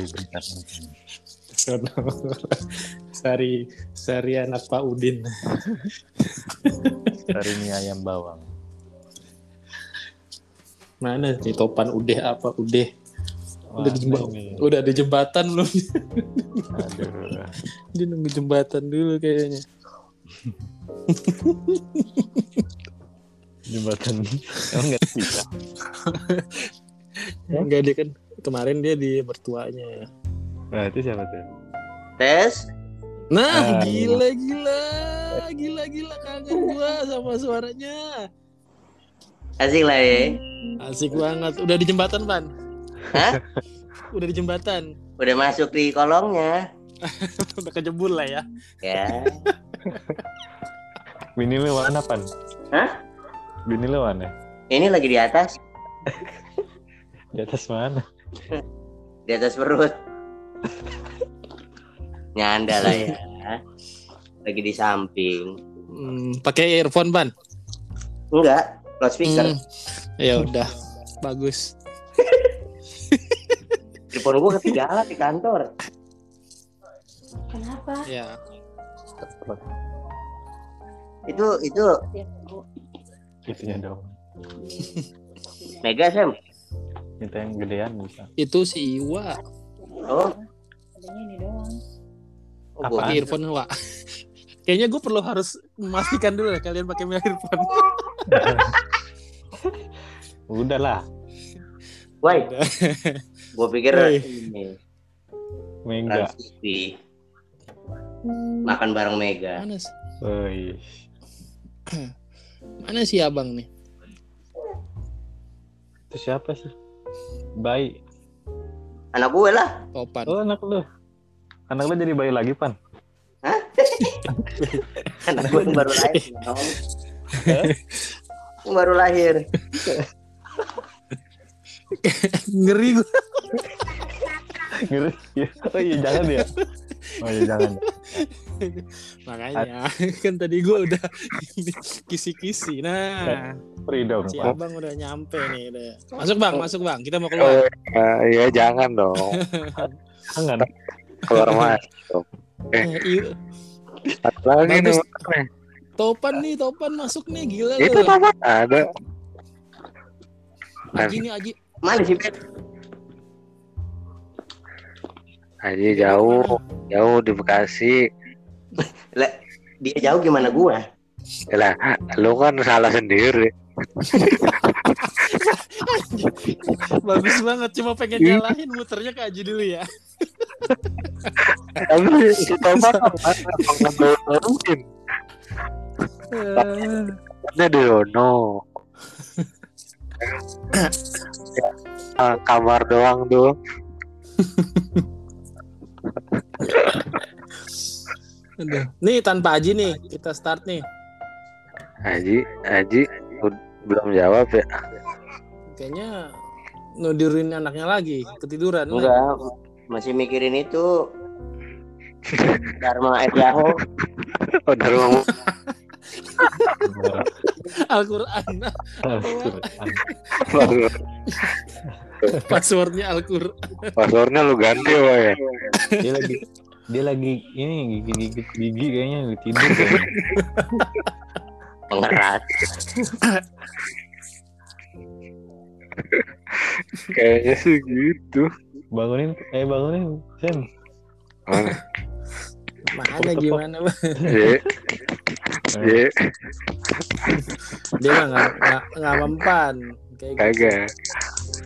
Sari bentar. Sono. Sari Sari anak Pak Udin. Sari mie ayam bawang. Mana nih topan udah apa udah? Wah, Udah di jembatan. Udah di jembatan belum? Aduh. Dia nunggu jembatan dulu kayaknya. Jembatan. Emang nggak bisa. Enggak dia kan kemarin dia di mertuanya. Nah, itu siapa tuh? Tes. Nah, Ah, gila gila. Gila gila kangen gua sama suaranya. Asik lah ya. Asik banget. Udah di jembatan, Pan? Hah? Udah di jembatan. Udah masuk di kolongnya. Udah kejebur lah ya. Ya. Bini lu mana, Pan? Hah? Bini lu mana? Ini lagi di atas. Di atas mana? Di atas perut. Nyanda lah ya. Lagi di samping. Hmm, pakai earphone, Pan? Enggak. Loudspeaker. Hmm. Ya udah. Bagus. Telepon gua ketinggalan di kantor. Kenapa? Ya. Itu itu Itunya dong. Mega Sam. Kita yang gedean bisa. Itu si Iwa. Oh, Adanya ini doang. oh Apa? earphone, Wa. Kayaknya gue perlu harus memastikan dulu ya kalian pakai earphone. Udah lah. Woi, gua pikir Woi. ini Mega. Trans TV. Makan bareng Mega. Mana sih? Mana si abang nih? Itu siapa sih? Bayi. Anak gue lah. Topan. Oh, anak lu. Anak lu jadi bayi lagi, Pan. Anak gue yang baru lahir. Baru lahir. Ngeri gue. Ngeri. Oh iya, jangan ya. Oh iya, jangan. Makanya kan tadi gue udah kisi-kisi. Nah, Freedom. si abang udah nyampe nih. Udah. Masuk bang, masuk bang. Kita mau keluar. iya jangan dong Jangan. keluar mas Eh, Satu lagi nih. Topan nih, Topan masuk nih. Gila itu lu. apa ada Aji nih, Aji. Mana sih? Aji jauh. Jauh di Bekasi. Dia jauh gimana gua? lah lu kan salah sendiri. Bagus banget. Cuma pengen nyalahin muternya ke Aji dulu ya. tapi si Topan ngedonoin Ini di Dono. Ah, kamar doang tuh Aduh. Nih tanpa Aji nih, kita start nih. Aji Aji belum jawab ya Kayaknya nudurin anaknya lagi, ketiduran. Enggak. Masih mikirin itu. Dharma Etiaho. udah ngomong Al-Quran, baru passwordnya Al-Quran. passwordnya lu ganti woy dia lagi dia lagi ini gigi gigi gigi kayaknya lagi tidur kayaknya. Kayaknya sih gitu bangunin eh bangunin Sen mana Mana gimana bang? Ye, ye, Dia nggak nggak nggak mempan. Kayak gitu.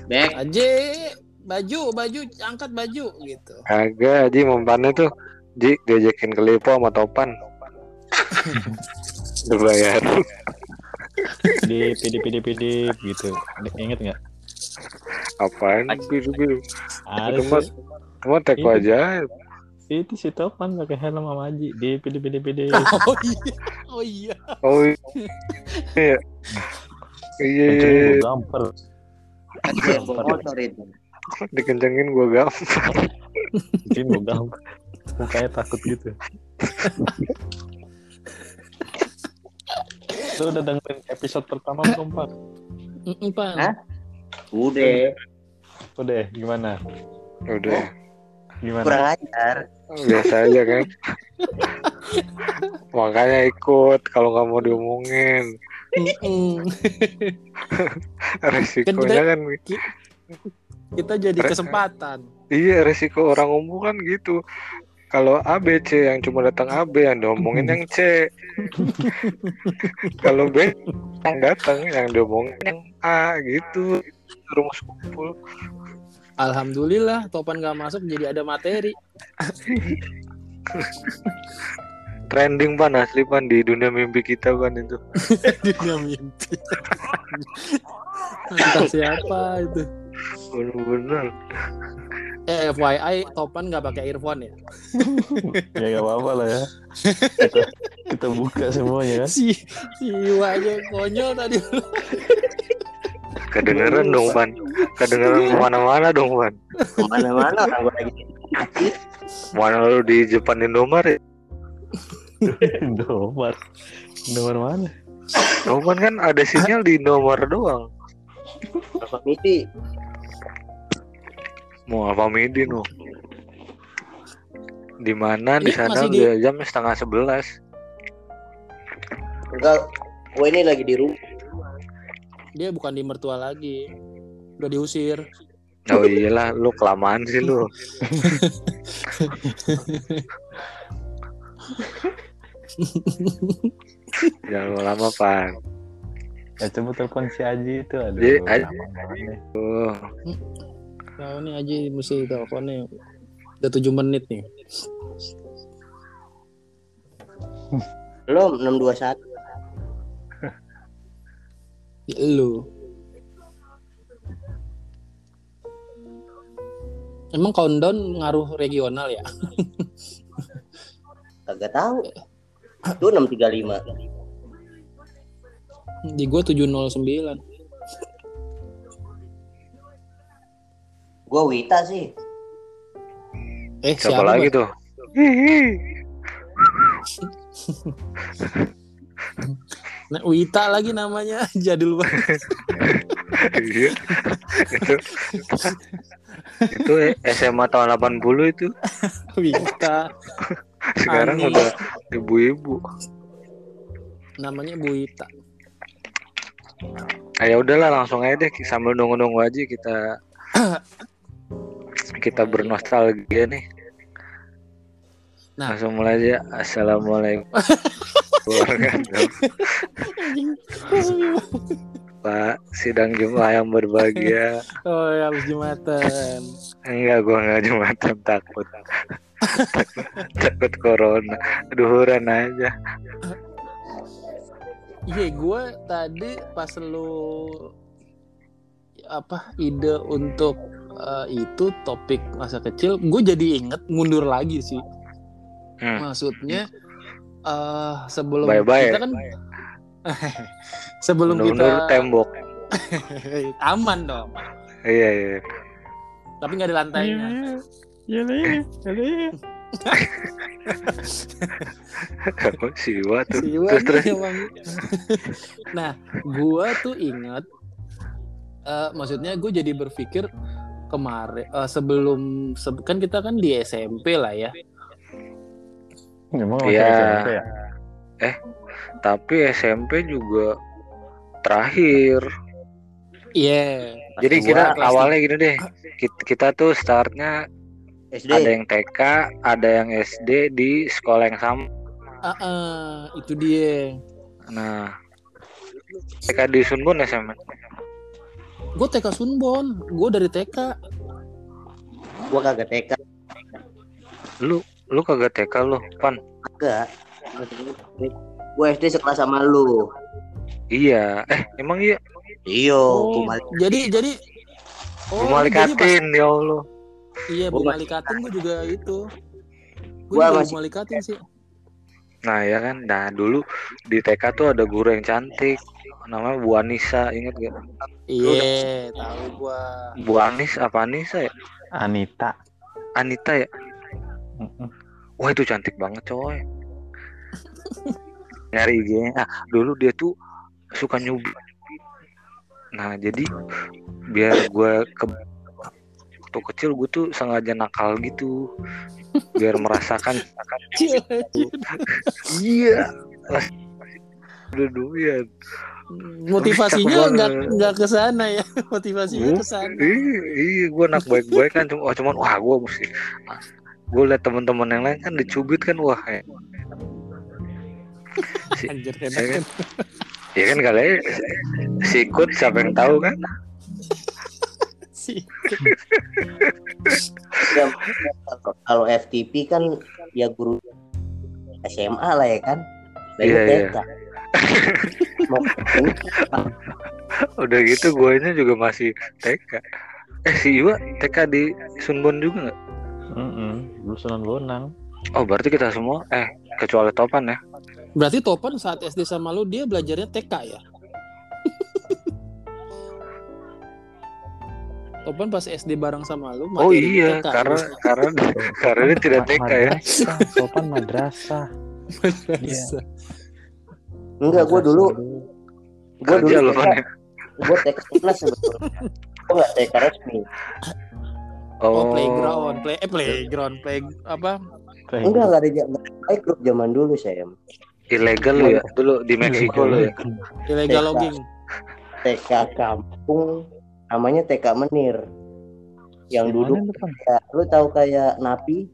Bek. Aji, baju, baju, angkat baju gitu. kagak, Ji mempannya tuh, Ji diajakin ke Lipo sama Topan, dibayar, di pd pd pd gitu. Inget nggak? Apaan, biru biru, ada itu mah teko aja, itu si Topan pakai helm sama Aji di pd pd pd Oh iya, oh iya. oh iya, iya, iya, kencengin iya, gue bawa motor itu. dikencengin gua gampang, kencengin gue gampar mukanya takut gitu Lu udah dengerin episode pertama belum Pak? Hah? Udah. Udah, gimana? udah, Gimana? kurang ajar. biasa aja kan makanya ikut kalau nggak mau diomongin. resikonya kan Kita jadi Re- kesempatan. iya resiko orang umum kan gitu. Kalau A B C yang cuma datang A B yang diomongin yang C. Kalau B yang datang yang diomongin yang A gitu. Rumus kumpul. Alhamdulillah Topan gak masuk jadi ada materi. trending pan asli pan di dunia mimpi kita kan itu Dunia mimpi. Entah siapa itu. bener-bener Eh FYI Topan gak pakai earphone ya? Ya gak apa-apa lah ya. Kita, kita buka semuanya kan. Si si Iwa aja konyol tadi. kedengeran dong pan kedengeran ke mana-mana dong pan Ke mana-mana orang gua lagi mana lu di Jepang Indomaret Indomaret. Indomaret mana? Indomaret kan ada sinyal di Indomaret doang Bapak mimpi. mau apa midi no di mana di Ini sana di- jam setengah sebelas Enggak, gua ini lagi di rumah. Dia bukan di mertua lagi. Udah diusir. oh iyalah lu kelamaan sih lu jangan lama pan Ya coba telepon si Aji itu. Aduh, Ji, Aji. lama banget nih. oh Tahu nih aja mesti teleponnya. Udah 7 menit nih. Belum 621. Ya, Lu. Emang countdown ngaruh regional ya? Kagak tahu. Itu 635. Di gua 709. Gua Wita sih. Eh, siapa, siapa, lagi tuh. Nah, Wita lagi namanya jadul banget. Iya. itu itu SMA tahun 80 itu Wita sekarang Ani. udah ibu-ibu namanya Bu Wita. Ah, ya udahlah langsung aja deh sambil nunggu-nunggu aja kita kita bernostalgia nih. Nah. langsung mulai aja. Assalamualaikum. Pak, sidang Jumat yang berbahagia. oh, ya habis Jumatan. Enggak, gua enggak jumatan takut. Takut, takut corona. Duhuran aja. Iya, gue tadi pas lu apa ide untuk eh, itu topik masa kecil, gue jadi inget mundur lagi sih. Hmm. Maksudnya eh sebelum Bye-bye. kita kan sebelum Mundur kita tembok. aman dong, Iya, iya. tapi nggak ada lantainya. Iya nih, iya Apa sih Iwa tuh? Si Iwan Terus terus. emang. nah, gua tuh ingat eh maksudnya gue jadi berpikir kemarin eh, sebelum se- kan kita kan di SMP lah ya. Emang masih Iya. SMP ya? Tapi SMP juga terakhir. Iya. Jadi Gua kita awalnya gini deh. Kita, kita tuh startnya SD. ada yang TK, ada yang SD di sekolah yang sama. Ah, ah, itu dia. Nah, TK di Sunbun SMP. Gue TK Sunbon, gue dari TK. Gua kagak TK. Lu lu kagak TK lu, Pan? Kagak. Gua SD sekelas sama lu. Iya. Eh, emang iya. Iyo, Oh, gua jadi jadi Oh, jadi pas- Malikatin ya Allah. Iya, Gua Bu masih- Malikatin gue juga itu. Gue Gua juga masih- Bu Malikatin sih. Nah, ya kan. Nah, dulu di TK tuh ada guru yang cantik. Namanya Bu Anissa, inget gak? Iya, tahu gua. Bu Anis apa Anissa ya? Anita. Anita ya? Wah itu cantik banget coy. Nyari IG-nya. Ah, dulu dia tuh suka nyubi. Nah jadi biar gue ke waktu kecil gue tuh sengaja nakal gitu. Biar merasakan iya. Udah doyan Motivasinya nggak nggak ke sana ya. Motivasinya ke sana. iya iya gue anak baik-baik kan cuma oh, cuman wah gue mesti gue liat teman-teman yang lain kan dicubit kan wah ya, si, Anjir ya enak kan? ya kan kali sikut siapa yang tahu kan sih. Ya, kalau FTP kan ya guru SMA lah ya kan. Lagi Iya, iya. TK. Mau- udah gitu guanya juga masih TK eh si Iwa TK di Sunbon juga nggak Mm-mm. Lu Sunan Bonang. oh berarti kita semua eh kecuali Topan ya Berarti Topan saat SD sama lu dia belajarnya TK ya? Topan pas SD bareng sama lu oh iya TK. karena karena karena dia tidak TK ya Madrasah, Sopan madrasah. Bisa. Enggak, gue dulu gue dulu loh ya gue TK kelas sebetulnya. Gue nggak TK resmi. Oh, playground, play eh playground, play apa? Enggak, nggak ada zaman baik grup zaman dulu saya. ilegal lu ya dulu di Meksiko lu ya Illegal TK. logging. TK kampung namanya TK Menir. Yang tuh, Pan? ya, lu tahu kayak napi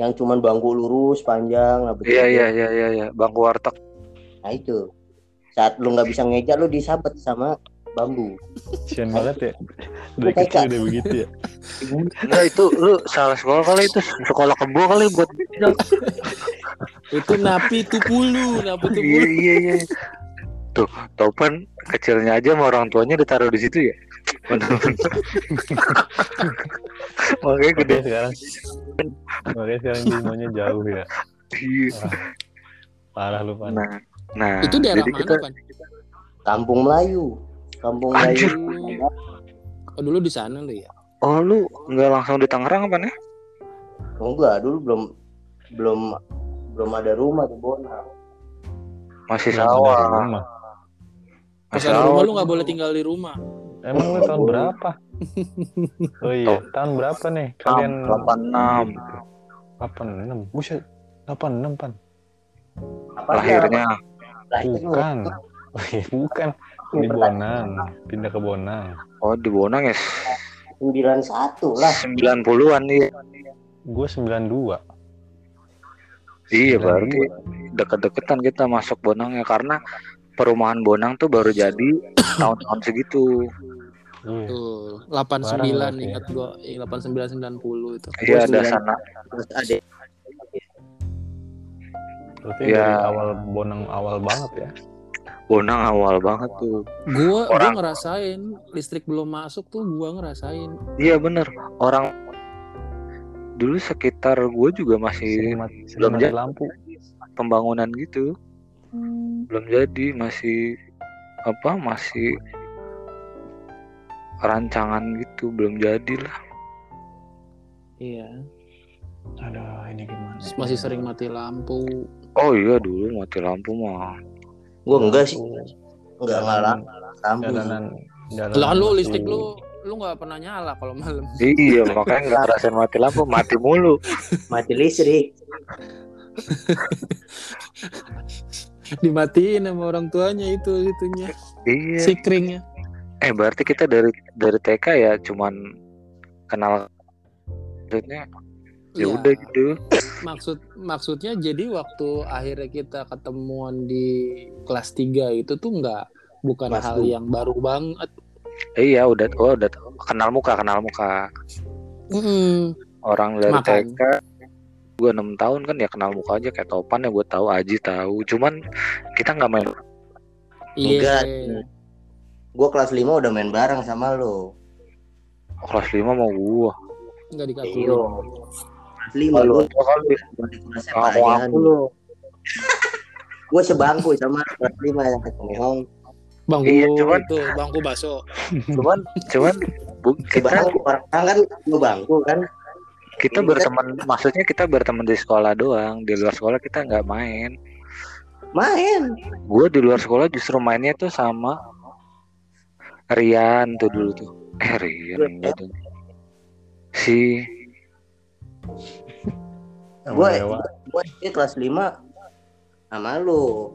yang cuman bangku lurus panjang lah begitu. iya iya iya iya iya bangku warteg Nah itu saat lu nggak bisa ngeja lu disabet sama bambu. Kasian banget ya. Dari kecil udah begitu ya. enggak itu lu salah sekolah kali itu sekolah kebo kali buat Itu napi tupulu, napi iya tupulu. iya iya tuh Topan kecilnya aja sama orang tuanya ditaruh di situ ya makanya gede sekarang makanya sekarang maunya jauh ya. Iya. Parah lu Pan. nah nah Itu daerah mana, kita Pan? Kampung Melayu. Kampung Anjir. Melayu. Oh, dulu di sana lu ya. oh lu nggak langsung di Tangerang apa nih Oh, enggak, dulu belum belum belum ada rumah di Bonang. masih sawah rumah. Ada rumah lu nggak boleh tinggal di rumah. Emang lu tahun berapa? Oh iya, tahun berapa nih? Kalian delapan enam 86. Buset, 86 Pan. Apa lahirnya Lahirnya Bukan. Bukan. Di Bonang, pindah ke Bonang. oh di Bonang ya 91 lah. 90-an iya Gue 92. iya berarti deket-deketan kita masuk Bonangnya karena perumahan Bonang tuh baru jadi tahun-tahun segitu Iya. Tuh, 89 Barang ingat gua, eh, 89 90 itu. iya ada sembilan- sana Terus ada Berarti Iya. dari awal Bonang awal banget ya. Bonang awal banget tuh Gua gua Orang- ngerasain listrik belum masuk tuh gua ngerasain. iya bener orang dulu sekitar gue juga masih belum jadi. lampu. pembangunan gitu belum jadi masih apa masih rancangan gitu belum jadi lah Iya, Aduh, ini gimana? masih sering mati lampu. oh iya dulu mati lampu mah gua enggak sih, enggak ngalah lampu. Jalanan, jalanan. Lah lu batu. listrik lu lu nggak pernah nyala kalau malam. iya makanya nggak ngerasain mati lampu mati mulu Mati listrik. Dimatiin sama orang tuanya itu itunya, iya sikringnya. eh berarti kita dari dari TK ya cuman kenal maksudnya ya Iya. udah gitu maksud maksudnya jadi waktu akhirnya kita ketemuan di kelas 3 itu tuh nggak bukan Kelas hal yang baru banget. Iya udah oh, udah kenal muka kenal muka Mm-mm. orang dari Makanya. TK gue enam tahun kan ya kenal muka aja kayak Topan ya gue tahu Aji tahu cuman kita nggak main Iya. Enggak. Gua kelas 5 udah main bareng sama lo. kelas 5 mau gue Nggak dikasih. Iyo. Kelas 5 Lalu lo. aku aku lo Gue sebangku sama kelas 5 yang ketemu. Bangku Iya, cuman- itu, bangku baso. cuman cuman bu- kita Sebangku orang kan gue bangku kan. Kita berteman maksudnya kita berteman di sekolah doang di luar sekolah kita nggak main Main. gue di luar sekolah justru mainnya tuh sama Rian tuh dulu tuh Eh Rian gitu. Si Gue gue kelas 5 sama lu.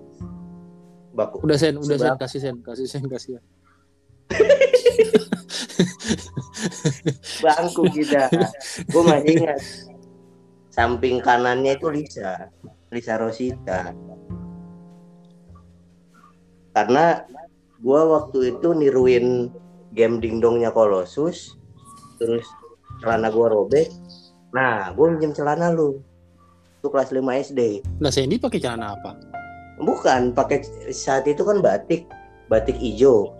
Baku. Udah sen, udah sen, kasih sen, kasih sen, kasih ya. bangku kita. Gue masih ingat. Samping kanannya itu Lisa, Lisa Rosita. Karena gue waktu itu niruin game dingdongnya Colossus, terus celana gue robek. Nah, gue minjem celana lu. Itu kelas 5 SD. Nah, Sandy pakai celana apa? Bukan, pakai saat itu kan batik, batik hijau.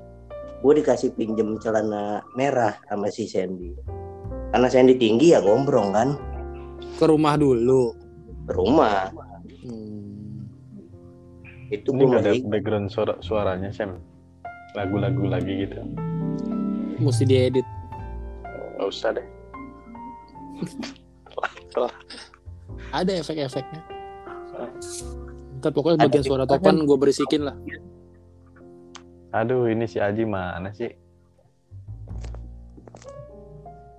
Gue dikasih pinjem celana merah sama si Sandy. Karena Sandy tinggi ya gombrong kan, Ke rumah dulu. ke rumah. Hmm. Itu gue nggak ada background suara suaranya Sam. Lagu-lagu lagi gitu. Mesti diedit. Gak usah deh. Ada efek-efeknya. Ntar pokoknya Ada bagian suara topan gue berisikin lah. Aduh, ini si Aji mana sih?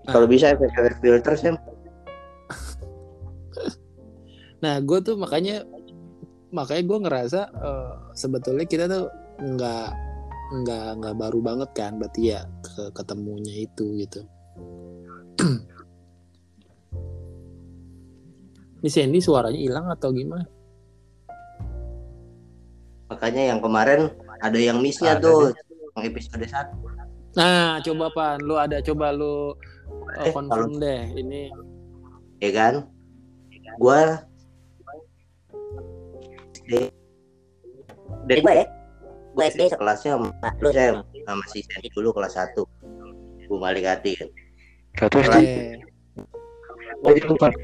kalau bisa efek-efek filter Sam. Nah, gue tuh makanya makanya gue ngerasa eh, sebetulnya kita tuh nggak nggak nggak baru banget kan, berarti ya ke ketemunya itu gitu. Ini Sandy suaranya hilang atau gimana? Makanya yang kemarin ada yang missnya Ada tuh, yang episode 1. Nah, coba pan, lu ada coba lu eh, confirm deh ini. ya kan? Gua SD dari gue ya gue SD sekelasnya sama lu Sam sama si Sandy dulu kelas 1 gue balik hati satu SD. Oh, itu kan.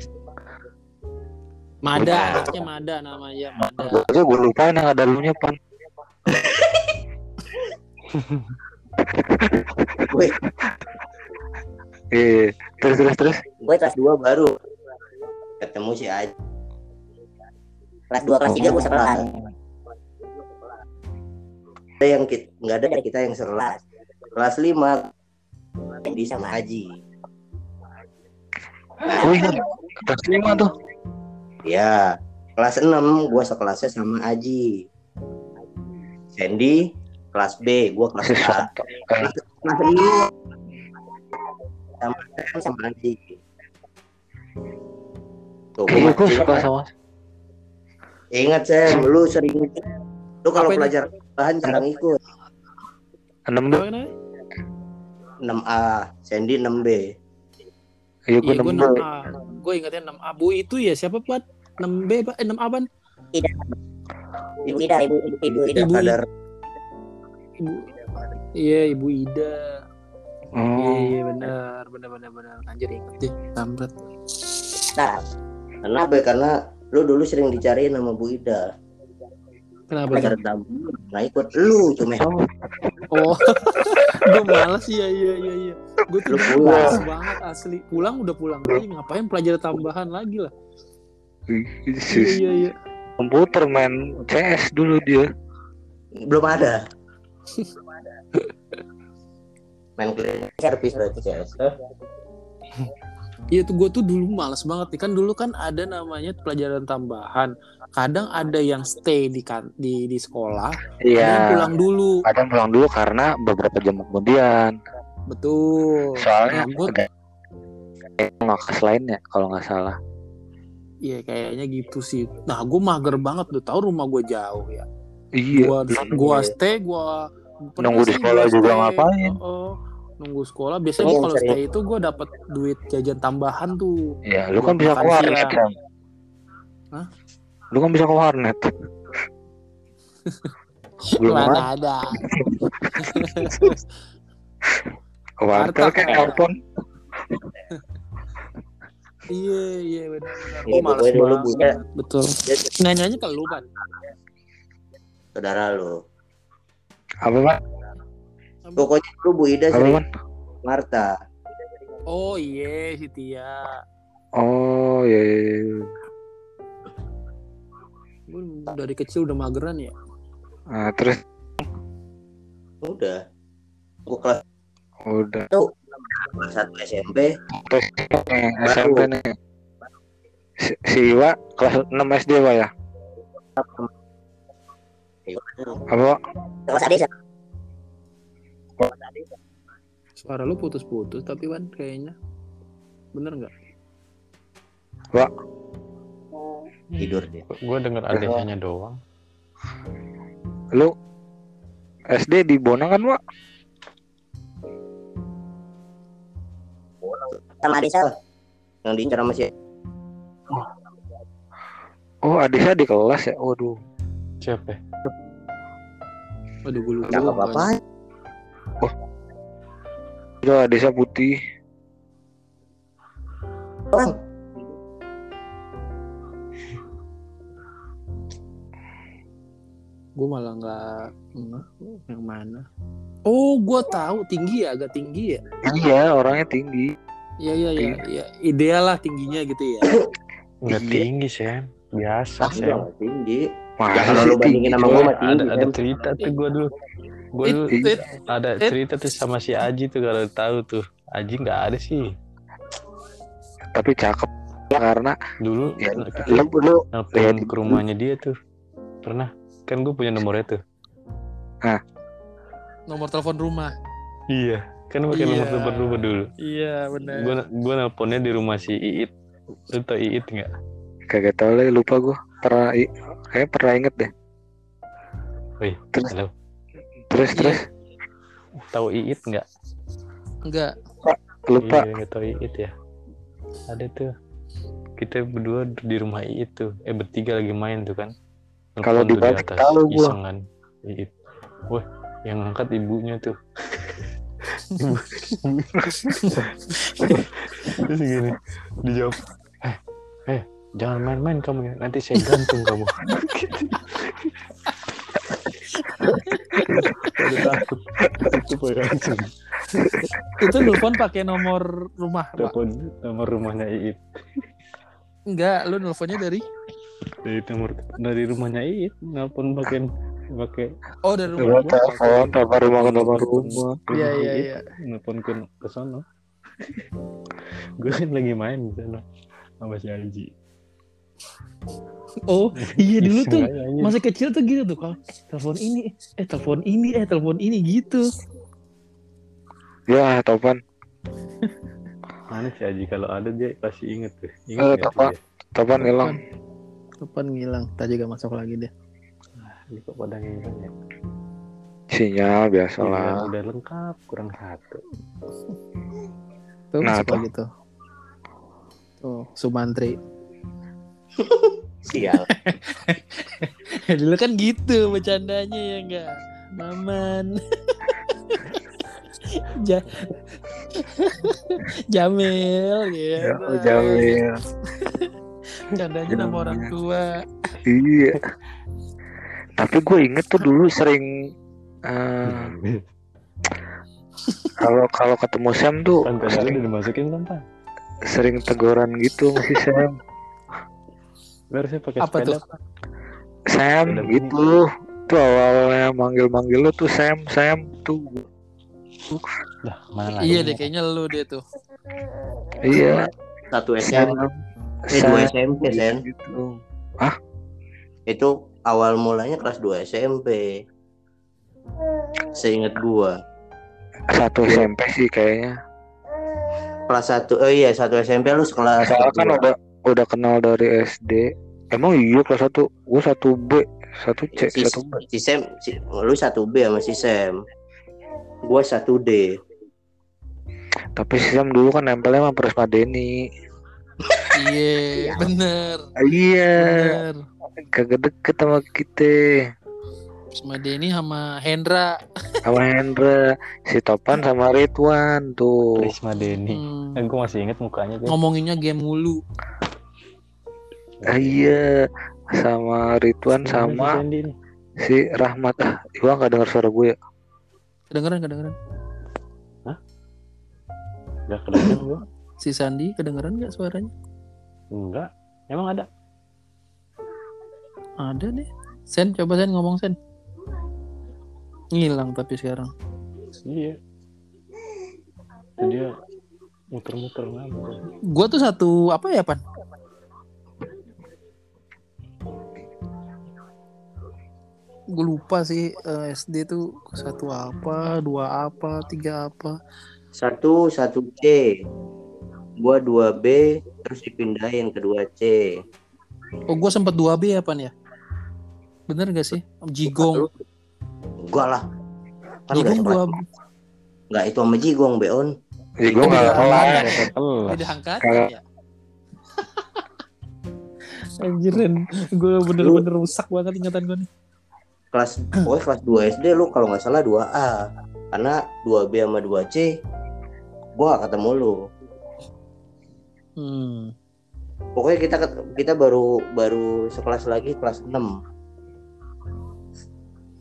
Mada, anaknya Mada namanya Mada. Gue gue lupain yang ada lu nya pan. Gue Iya. Terus terus terus. gue kelas 2 baru ketemu si Aji kelas 2 kelas 3 gue sekelas ada yang kita nggak ada kita yang sekelas kelas 5 di sama Aji Oh iya. Kelas lima tuh. ya kelas 6 gue sekelasnya sama Aji Sandy kelas B gue kelas A kelas 6 sama Sam sama Aji tuh gue suka sama. ingat Sam lu sering lu kalau ini? pelajar bahan jarang ikut Enam Apa tuh. namanya? 6A Sandy 6B Iya gue Iya, gue enam. 6A. Gue ingatnya 6A. Bu itu ya siapa, Pat? 6B, Pak? Eh, 6A, Ban? Ibu Ida, Ibu Ibu Ida Ibu kadar Ibu. Iya, Ibu Ida. Iya, Oh. iya, benar. Benar, benar, benar. Anjir, inget deh. Kampret. Nah, kenapa? Karena lu dulu sering dicariin sama Bu Ida. Kenapa? Tamu. Nah ikut lu cuma Oh, gue malas ya, iya, iya, iya. Gue tuh malas banget asli. Pulang udah pulang lagi, ngapain pelajaran tambahan lagi lah. Iya, iya, iya. Komputer main CS dulu dia. belum ada. Main cleaning service berarti CS. Iya tuh gue tuh dulu males banget nih kan dulu kan ada namanya pelajaran tambahan. Kadang ada yang stay di kan di di sekolah, ada yang Iya. pulang dulu. Kadang pulang dulu karena beberapa jam kemudian. Betul. Soalnya Nah, gua- ada ngakas lainnya kalau nggak salah. Iya kayaknya gitu sih. Nah gue mager banget tuh tahu rumah gue jauh ya. Iya. Gua gua Iya. stay gua Nunggu di sekolah gua juga stay. ngapain? Oh, nunggu sekolah biasanya Iya, kalau stay itu gue dapat duit jajan tambahan tuh. Iya, lu kan bisa ke warnet kan? Hah? Lu kan bisa ke warnet. Belum Mana ada. warnet kan ya. telepon. Iya iya. Iya, Gue males pokoknya dulu punya. Betul. Nanya-nanya ke lu kan. Saudara lu. Apa pak? Pokoknya lu Bu Ida sering? Marta. Oh iya si Tia. Oh iya. iya, iya. Gue dari kecil udah mageran ya. Nah, terus Udah. Gua kelas Udah. Kelas satu SMP Terus nih, SMP nih. Si, si Iwa kelas 6 SD Pak ya? Apa? Kelas adik Suara lu putus-putus tapi Wan kayaknya. Bener nggak? tidur dia Gue denger adesanya doang. Lu SD di Bonang kan, Pak? Sama adik saya yang diincar sama si Oh, adiknya di kelas ya. Waduh. Siapa? ya? Aduh gue lupa. cakep apa Itu adiknya putih. orang Gue malah nggak nggak, yang mana. Oh, gue tahu tinggi ya, agak tinggi ya. Iya, orangnya tinggi. Iya iya iya, iya. ideal lah tingginya gitu ya. Enggak Iya. tinggi, Sam. Biasa, Sam. tinggi Masa ya kalau sih lu bandingin tinggi, sama gue mah tinggi Ada ada cerita tuh gue dulu. Gue It, dulu it, ada cerita tuh sama si Aji tuh kalau tahu tuh. Aji nggak ada sih. Tapi cakep karena Dulu ya, lu lu ya, ke rumahnya dia tuh. Pernah. Kan gue punya nomornya tuh. nomor telepon rumah. Iya. Kan pakai Iya. nomor telepon rumah dulu. Iya benar. Gue gue nelponnya di rumah si Iit. Lu tau Iit nggak? kagak tahu lah lupa gua. Pernah i- kayak pernah inget deh. Wih, Terus? halo. Terus Iya. terus Tahu Iit nggak? Enggak. lupa. Iya, nggak tahu Iit ya. Ada tuh. Kita berdua di rumah Iit tuh. Eh bertiga lagi main tuh kan. Kalau dibalik atas, tahu gua. kan. Iit. Wah, yang angkat ibunya tuh. Ibu. Terus gini, dijawab, eh, eh, jangan main-main kamu ya, nanti saya gantung kamu. Takut, itu nelfon pakai nomor rumah, Pak. Telepon nomor rumahnya Iit. Enggak, lu nelfonnya dari Dari nomor dari rumahnya Iit, nelpon pakai pakai Oh, dari rumah. telepon, telepon rumah ke telepon rumah. Iya, iya, iya. Nelpon ke ke sono. Gue kan lagi main di sana sama si Aji. Oh, iya dulu tuh masih kecil tuh gitu tuh kalau telepon ini eh telepon ini eh telepon ini gitu. Ya, topan. Mana si Aji kalau ada dia pasti inget tuh. Eh, tuh Tapak. dia? Topan hilang. Telepon ngilang, tadi juga masuk lagi deh. Ini kok pada ngilang ya. Sinyal biasalah. udah lengkap kurang satu. Tuh Nah, tuh. lagi tuh. Sumantri. sial dulu kan gitu bercandanya ya enggak. Maman. ja Jamil gitu. Ya, Jamil. Candanya nama orang tua. Iya. Tapi gue inget tuh dulu sering eh, kalau kalau ketemu Sam tuh sering, udah dimasukin Pan? sering teguran gitu masih Sam. Harusnya pakai Apa sepeda. tuh? Sam Sepeda gitu. Tuh awalnya manggil-manggil lu tuh Sam, Sam tuh. Lah, mana? Iya deh kayaknya lu dia tuh. Iya, satu Sam. Eh dua Sam SMP Sen gitu. itu awal mulanya kelas 2 SMP seingat gua Satu SMP sih kayaknya. kelas 1 oh iya satu SMP lu sekelas Soalnya kan udah udah kenal dari SD. Emang iya kelas satu, gue satu B, satu C, si, satu B. si Sam si, lu satu B sama si Sam gua satu D Tapi si Sam dulu kan nempelnya sama Prisma Deni. Iya, bener. Iya, Bener. kagak deket sama kita. Sama Denny sama Hendra. Sama Hendra, si Topan sama Ridwan tuh. Risma Deni. Hmm, Kan gue masih inget mukanya tuh. ngomonginnya game mulu. Ah, iya, sama Ridwan sama si Rahmat. Ah, gua nggak dengar suara gue ya. Kedengeran, kedengeran. Gak kedengeran gue. Si Sandi kedengeran nggak suaranya? Enggak. Emang ada? Ada nih. Sen, coba Sen ngomong Sen. Ngilang tapi sekarang. Iya. dia muter-muter ngambek Gua tuh satu apa ya, Pan? Gue lupa sih eh, SD tuh satu apa, dua apa, tiga apa. Satu satu C. Gua 2B terus dipindahin ke 2C. Oh, gue sempet 2B ya, Pan ya? Bener gak sih? Jigong. Enggak lah. Kan Jigong sekelas. Enggak itu sama Jigong, Beon. Jadi gue nggak Iya. kelas. kelas beda angkatan Kalau- ya. Anjirin, gue bener-bener rusak banget ingatan gue nih. Kelas pokoknya kelas 2 SD lu kalau nggak salah 2A. Karena 2B sama 2C gua gak ketemu lu. Hmm. Pokoknya kita kita baru baru sekelas lagi kelas 6.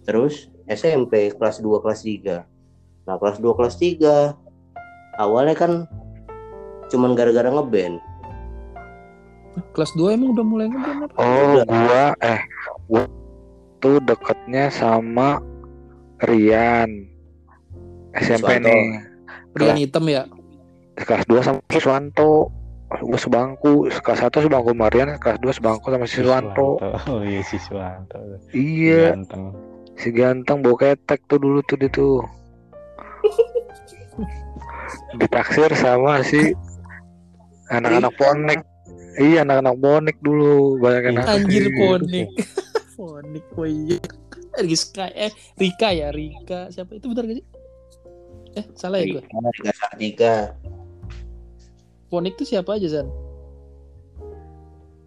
Terus SMP kelas 2 kelas 3. Nah, kelas 2 kelas 3 awalnya kan cuman gara-gara ngeband. Kelas 2 emang udah mulai ngeband apa? Oh, gua eh gua tuh deketnya sama Rian. SMP Suwanto. nih. Rian hitam ya? Kelas 2 sama Siswanto. Gue sebangku, kelas 1 sebangku Marian, kelas 2 sebangku sama Siswanto. oh iya Siswanto Iya, ganteng si ganteng bawa ketek tuh dulu tuh dia tuh. Ditaksir sama si anak-anak bonek. Iya, anak-anak bonek dulu, banyak naksir. Anjir ponik. ponik, oh iya. Rizka, eh Rika ya, Rika. Siapa itu benar gak sih? Eh, salah ya gue. Tiga Ponik tuh siapa aja, San?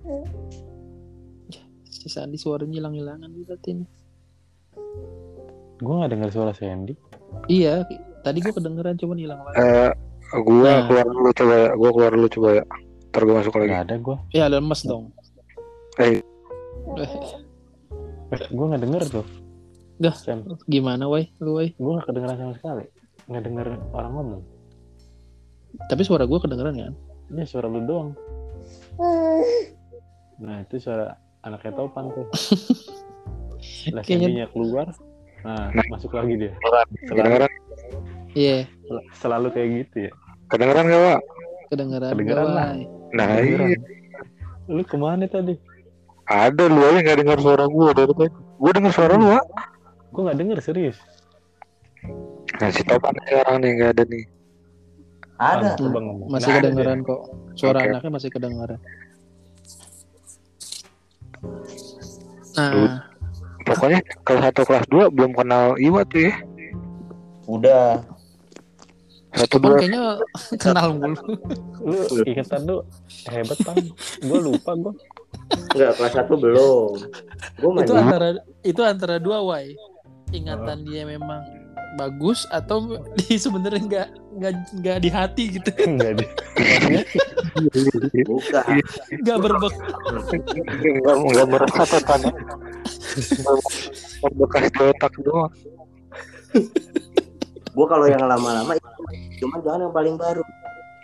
Ya, Si Sandi suaranya hilang-hilangan berarti nih. gue gak dengar suara Sandy Iya, tadi gue kedengeran cuman hilang lagi. Eh, gua Nah. keluar dulu coba ya, gua keluar dulu coba ya. Ntar gua masuk lagi. gak ada gue Ya lemes dong. Eh. Eh, gue gak denger tuh Dah. Gimana, woi? Lu, woi? gue gak kedengeran sama sekali gak denger orang ngomong Tapi suara gue kedengeran kan? ini suara lu doang nah itu suara anaknya Topan tuh lah Kayaknya- keluar nah Nah. masuk lagi dia selalu, Kedengeran, Iya, selalu kayak gitu ya kedengeran gak, Pak? kedengeran. Kedengeran gak, lah. Nah, Kedengeran. iya. lu ke mana tadi Ada lu aja gak dengar suara gua dari tadi. Gua dengar suara lu, Pak. gue gak denger serius Nah, si Topan sekarang nih gak ada nih. Ada. Coba ngomong Masih Nggak ada kedengeran kok. Suara Oke. anaknya masih kedengeran. Nah, Pokoknya kelas 1 kelas 2 belum kenal Iwa tuh ya. Udah. Satu dua kayaknya kenal mulu. lu ingatan lu hebat pan gue lupa gue Enggak, kelas 1 belum. Gua itu antara itu antara dua wai. Ingatan dia memang bagus atau di sebenarnya nggak nggak nggak di hati gitu enggak deh maksudnya buka. nggak berbek enggak enggak meresap kan. Bekas di otak doang. Gua kalau yang lama-lama cuma jangan yang paling baru.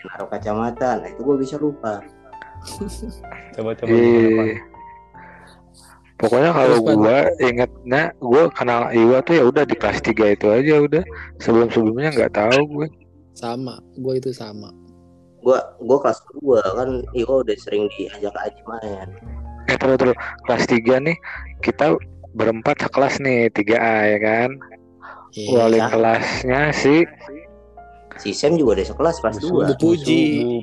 Naruh kacamata, nah itu gua bisa lupa. coba coba? Iya. Pokoknya kalau gua ingetnya gua kenal Iwa tuh ya udah di kelas 3 itu aja udah. Sebelum-sebelumnya nggak tahu gue. sama gue itu sama Gua gua kelas 2 kan Iko udah sering diajak Aji main. Eh terus terus kelas 3 nih kita berempat sekelas nih 3A ya kan. Iya. Wali ya. kelasnya si Si Sam juga udah sekelas kelas Musuh- 2. Bu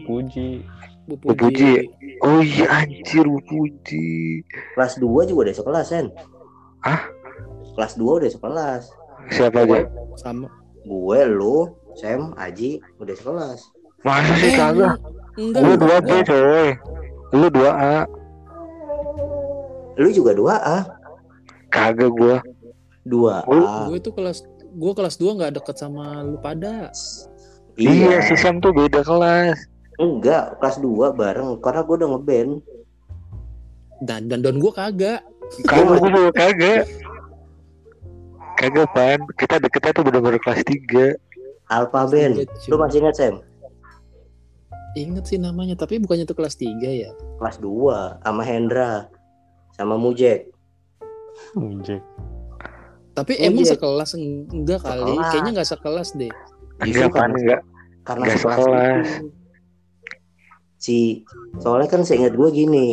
Puji. Bu Puji Bu Puji. Puji. Oh iya anjir Bu Puji. Kelas 2 juga udah sekelas, Sen. Hah? Kelas 2 udah sekelas. Siapa aja? sama Gue, lu, Sam, Aji udah sekelas. Masa sih Eh, kagak? enggak Lu enggak. 2B coy. Lu 2A. Lu juga 2A. Kagak gua. 2A. gue itu kelas gue kelas 2 nggak deket sama lu pada Iya, si Sam tuh beda kelas. Enggak, kelas 2 bareng karena gue udah ngeband. dan dan don gue kagak Kagak gua juga kagak. Kagak pan. Kita deketnya tuh bener-bener kelas 3. Alpha Band. Lu masih ingat, Sam? inget sih namanya tapi bukannya itu kelas 3 ya Kelas 2 sama Hendra sama Mujek. Jack tapi Oh, emang iya. sekelas enggak kali Sekelas. kayaknya nggak sekelas deh Enggak pan kan- enggak. karena Nggak sekelas sekelas. itu. Si soalnya kan seingat gue gini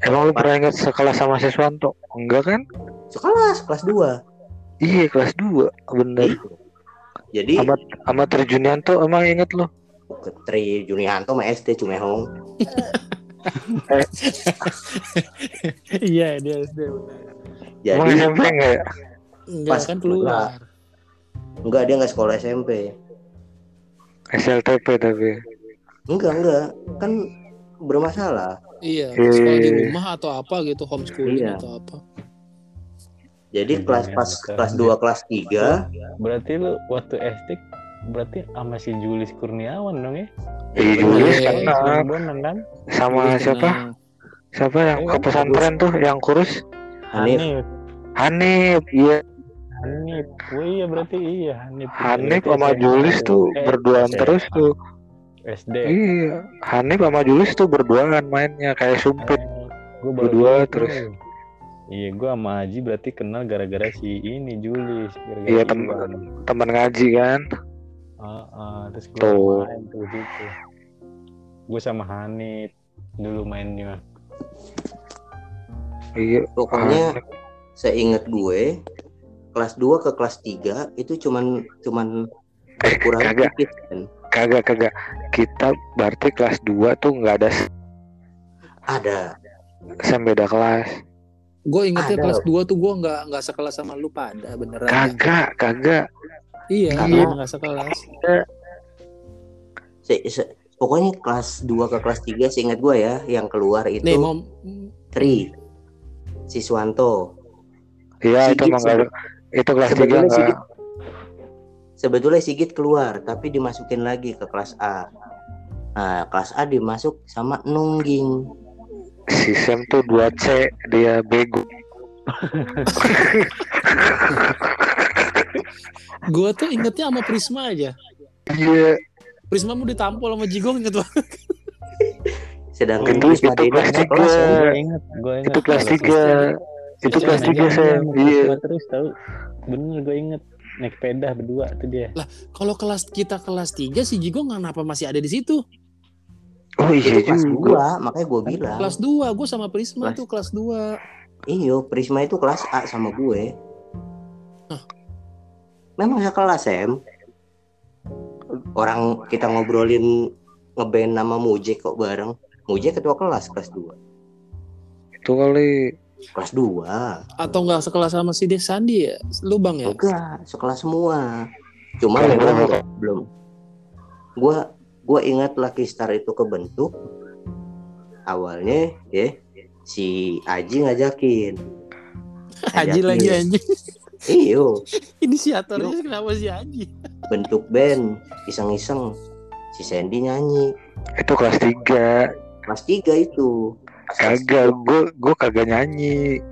Emang lu pernah ingat sekelas sama Siswanto? Enggak kan? sekelas kelas 2 Iya kelas 2 bener. jadi Sama sama Tri Junianto emang inget lu? Tri Junianto sama SD Cumehong Iya dia SD benar. Emang jadi SMP enggak ya? Enggak Pas kan keluar. enggak dia nggak sekolah SMP SLTP tapi. Enggak enggak kan bermasalah Iya, Iya, sekolah iya, di iya. rumah atau apa gitu, homeschooling Iya. atau apa. jadi Iya, kelas iya, pas betul. kelas 2 kelas 3 Berarti lu waktu SD berarti sama si Julis Kurniawan dong ya? Iya Julius Iya, kenal Sering bonang kan? sama Dulu siapa? kenal. Siapa yang Iya, ke pesantren tuh yang kurus? Hanif Hanif. Iya Hanif. Oh iya berarti iya Hanif. Hanif sama SMA Julis tuh Eh, berduaan terus tuh. SD. Iya, Hanif sama Julis tuh berduaan mainnya kayak sumpit. gue Berdua terus. Iya, gue sama Aji berarti kenal gara-gara si ini Julis. Gara-gara Iya, Iwan. temen teman ngaji kan. Ah, ah, terus gue Tuh. main tuh gitu. Gue sama Hanif dulu mainnya. Iya, pokoknya Hanif. seingat gue kelas 2 ke kelas 3 itu cuman cuman Eh, kurang kagak, dikit kan kagak, kagak. Kita berarti kelas 2 tuh nggak ada ada sem beda kelas. Gue ingetnya Ada kelas loh. 2 tuh gue nggak nggak sekelas sama lu pada beneran. Kagak, kagak. Iya, iya nggak sekelas. Se- se- pokoknya kelas 2 ke kelas 3 seingat gue ya yang keluar itu Nih mau Tri Siswanto Iya, itu emang. Itu kelas 3 sebetulnya nggak. Sigit sebetulnya Sigit keluar tapi dimasukin lagi ke kelas A nah kelas A dimasuk sama Nungging Si Sam tuh 2C, dia bego. gue tuh ingetnya sama Prisma aja. Iya, Prisma mau ditampol sama Jigong gitu. sedangkan Itu- Prisma itu kelas tiga. kelas ya. Gue inget, gue inget. itu kelas 3. Itu kelas 3 megang Sam. dia, Iya. terus tahu. Bener gue inget. Naik sepeda berdua tuh dia. Kalau kelas kita kelas 3 si Jigong kenapa masih ada di situ? Oh itu iya kelas juga. 2 makanya gue bilang Kelas 2, gue sama Prisma Kelas- tuh kelas 2. iyo Prisma itu kelas A sama gue Hah. memang sekelas Sam orang kita ngobrolin ngeband nama Mujek kok bareng Mujek ketua kelas kelas 2 Itu kali. Kelas 2 Atau nggak sekelas sama si Des Sandi ya? Lu bang ya? enggak sekelas semua. Cuma memang nggak- belum. Gua gua ingat Lucky Star itu kebentuk. Awalnya ya si Aji ngajakin. Haji lagi anjing. iyo Inisiatornya kenapa si Haji? bentuk band iseng-iseng. Si Sandy nyanyi. Itu kelas 3. kelas 3 itu Kagak, gue gue kagak nyanyi.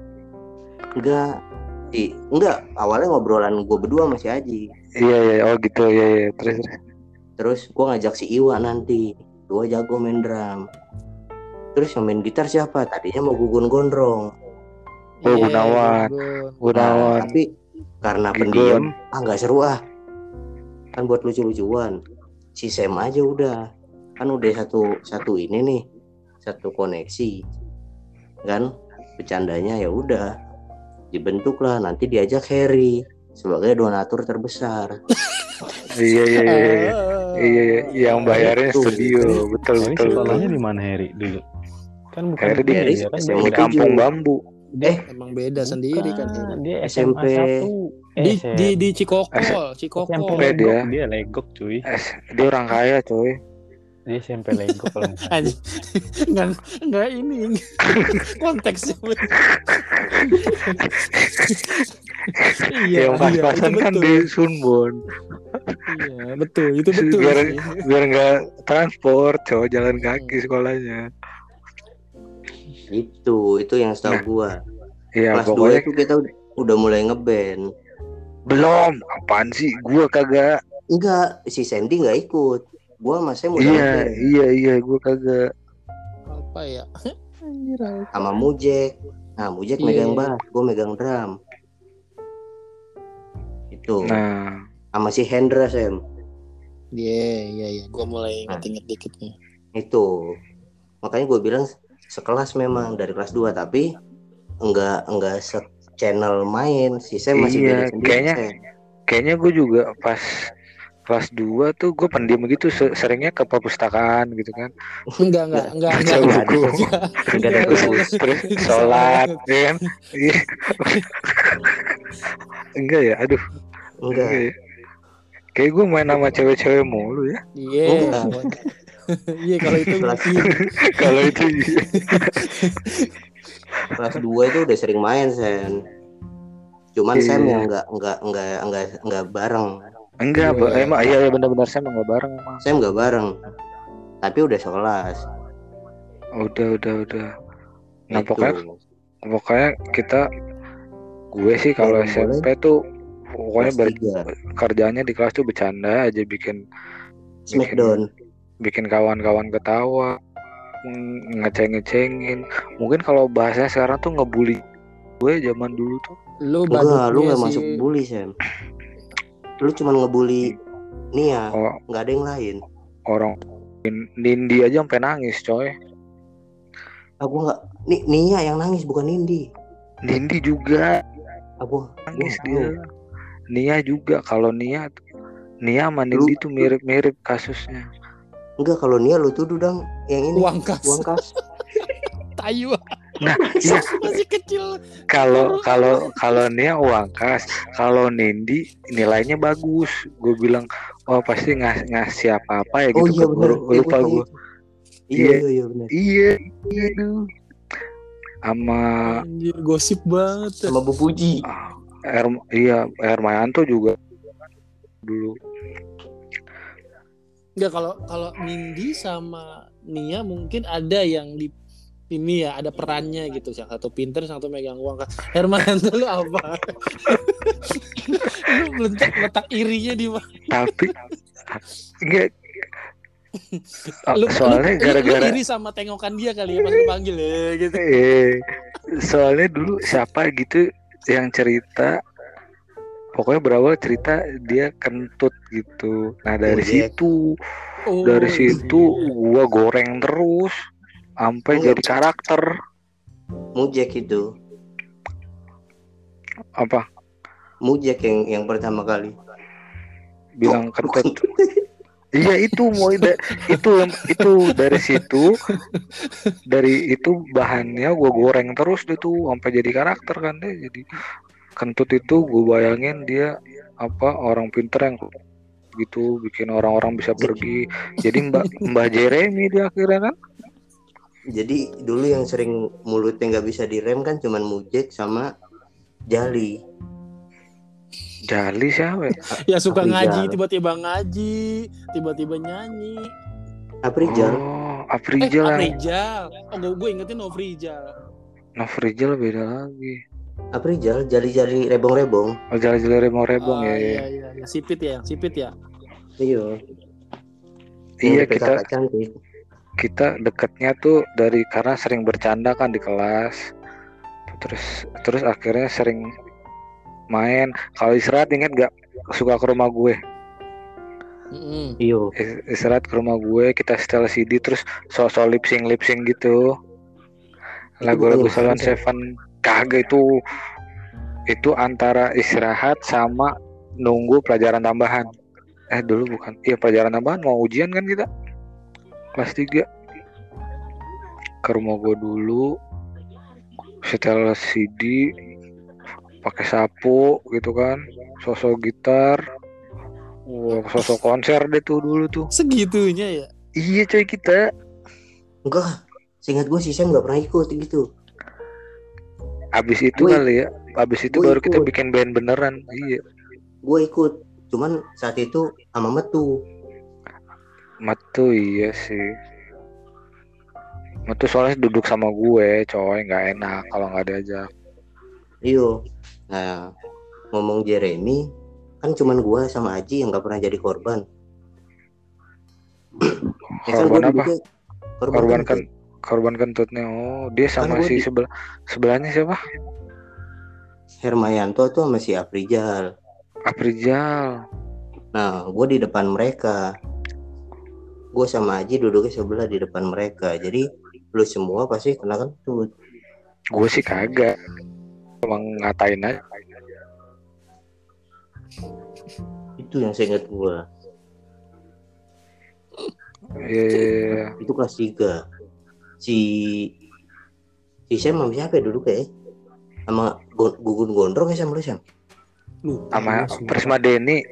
enggak. Si enggak. Awalnya ngobrolan gue berdua sama si Aji. Iya iya, oh gitu. Iya iya. Terus terus. gue ngajak si Iwa nanti. Dua jago main drum. Terus yang main gitar siapa? Tadinya mau Gugun Gondrong. Oh, Iya, Gunawan. Gunawan. Nah, tapi karena Gigun. pendiam ah nggak seru ah. Kan buat lucu-lucuan. Si Sam aja udah. Kan udah satu satu ini nih satu koneksi kan bercandanya ya udah dibentuklah nanti diajak Harry sebagai donatur terbesar Iya iya iya. iya. Iya, iya, yang bayarin Itu. studio, betul betul. sekolahnya di mana Harry dulu? Kan bukan Harry di- dia kan Di kampung bambu. eh Emang beda sendiri kan. Dia SMP. SMA 1. Di di di Cikokol, Cikokol. Legok, dia. dia legok cuy. Eh, dia orang kaya coy. Dia SMP legok kalau nggak. Enggak enggak ini konteksnya. iya, yang pas-pasan itu kan betul. di Sunbon. Iya, betul. Itu betul. Biar sih. biar nggak transport, coy jalan kaki sekolahnya. itu itu yang setahu Nah, gua Iya kelas 2 pokoknya itu kita udah, udah mulai ngeband belum. Apaan sih? Gua kagak. enggak si Sandy nggak ikut gua sama Sam udah Iya iya iya gua kagak. Apa ya? Anjir. apa? sama Mujek nah Mujek Iya. megang bass gua megang drum itu Nah sama si Hendra Sam Iya, iya, iya. Gue mulai Nah. inget-inget dikit nih. itu makanya gue bilang sekelas memang dari kelas 2 tapi enggak enggak se channel main si Sam masih Iya, sendiri kayaknya kayaknya gue juga pas kelas 2 tuh gue pendiam gitu se- seringnya ke perpustakaan gitu kan Enggak, enggak, enggak, baca enggak. Enggak ada. buku Enggak ada terus, perpus. terus Bisa sholat ya kan Iya. enggak ya aduh enggak enggak ya kayak gue main sama cewek-cewek mulu ya Iya. Enggak. Iya, kalau itu iya. kalau itu iya. kelas 2 itu udah sering main Sam cuman Iya. Sam yang enggak enggak enggak enggak enggak bareng enggak Iya. Ba- emang iya iya benar-benar saya emang nggak bareng emang Sam enggak bareng. Tapi udah sekelas. Udah udah udah. Nah Itu. pokoknya pokoknya kita gue sih kalau Boleh, SMP tuh pokoknya ber, kerjanya di kelas tuh bercanda aja bikin Smackdown. bikin kawan-kawan ketawa ng- ngeceng-ngecengin. Mungkin kalau bahasanya sekarang tuh ngebully gue zaman dulu tuh. Lu enggak lu enggak masuk bully Sam lu cuman ngebully Nia oh, nggak ada yang lain. Orang Nindi aja sampai nangis coy. Aku nggak Ni- Nia yang nangis bukan Nindi. Nindi juga. Aku nangis Gua dia. Nia juga kalau Nia Nia sama Nindi tuh mirip-mirip kasusnya. Enggak kalau Nia lu tuduh dong yang ini uang kas. uang kas. Tayu nah iya. masih kecil. kalau kalau kalau Nia uang kas kalau Nindi nilainya bagus. Gue bilang oh pasti ngas ngasih apa apa ya oh gitu iya ke benar guru lupa gue iya. iya iya benar iya iya tuh sama gosip banget. sama Bu Puji. Er iya Hermayanto juga dulu. Enggak kalau kalau Nindi sama Nia mungkin ada yang di ini ya ada perannya gitu. Yang satu pinter yang satu megang uang. Kas Hermanto lu apa? Lu letak, letak irinya di mana? Tapi enggak. Lu, soalnya gara-gara iri sama tengokan dia kali ya pas lu panggil ya gitu. Eh soalnya dulu siapa gitu yang cerita pokoknya berawal cerita dia kentut gitu. Nah dari Oh, iya. situ oh, dari iya. situ gua goreng terus sampai Oh, jadi karakter. Mujek itu. Apa? Mujek yang yang pertama kali. Bilang kentut iya itu mau itu yang itu dari situ. Dari itu bahannya gua goreng terus deh tuh sampai jadi karakter kan deh. Jadi kentut itu gue bayangin dia apa orang pinter yang gitu bikin orang-orang bisa pergi. Jadi mbak mbak Jeremy dia akhirnya kan jadi dulu yang sering mulutnya nggak bisa direm kan cuman Mujek sama Jali Jali siapa ya? ya suka Aprijal. ngaji tiba-tiba ngaji tiba-tiba nyanyi Aprijal Oh, eh Afrijal yang Aprijal oh gue, gue ingetin Novrijal Nafrijal beda lagi. Aprijal jali-jali rebong-rebong Oh, Jali-jali remong-rebong Oh, ya, ya. iya, iya, iya. sipit ya yang sipit ya iya Iya kita cantik kita deketnya tuh dari karena sering bercanda kan di kelas. Terus terus akhirnya sering main. Kalau istirahat inget gak suka ke rumah gue. Iyo Is- Istirahat ke rumah gue, kita setel CD terus so-so lip sync lip sync gitu. Lagu-lagu Salon Seven kagak itu itu antara istirahat sama nunggu pelajaran tambahan. Eh dulu bukan. Iya pelajaran tambahan mau ujian kan kita. Kelas 3. Ke rumah gue dulu. Setel CD pakai sapu gitu kan. Sosok gitar. Wah, sosok konser deh tuh dulu tuh. segitunya ya Iya coy kita. enggak seingat gue si Sam nggak pernah ikut gitu Abis itu Gue- kali ya. Abis itu baru kita ikut. bikin band beneran. Iya. gue ikut cuman saat itu sama Metu Matu iya sih. Matu soalnya duduk sama gue, coy nggak enak kalau nggak diajak. iyo nah ngomong Jeremy kan cuman gue sama Aji yang nggak pernah jadi korban Ya kan Korban apa? duduknya Korban kan korban kentutnya. Oh, dia sama Kan si di- sebelah sebelahnya siapa? Hermayanto tuh sama si Aprijal Aprijal. Nah, gue di depan mereka. Gue sama Aji duduknya sebelah di depan mereka. Jadi lu semua pasti kena kentut. Gue sih kagak. Emang ngatain aja. Itu yang saya ingat gue. Iya, iya, iya. Itu kelas 3. Si si Sam sama siapa ya duduknya ya? Sama Gu- Gugun Gondrong ya sama lu Sam? Sama. Prisma Denny,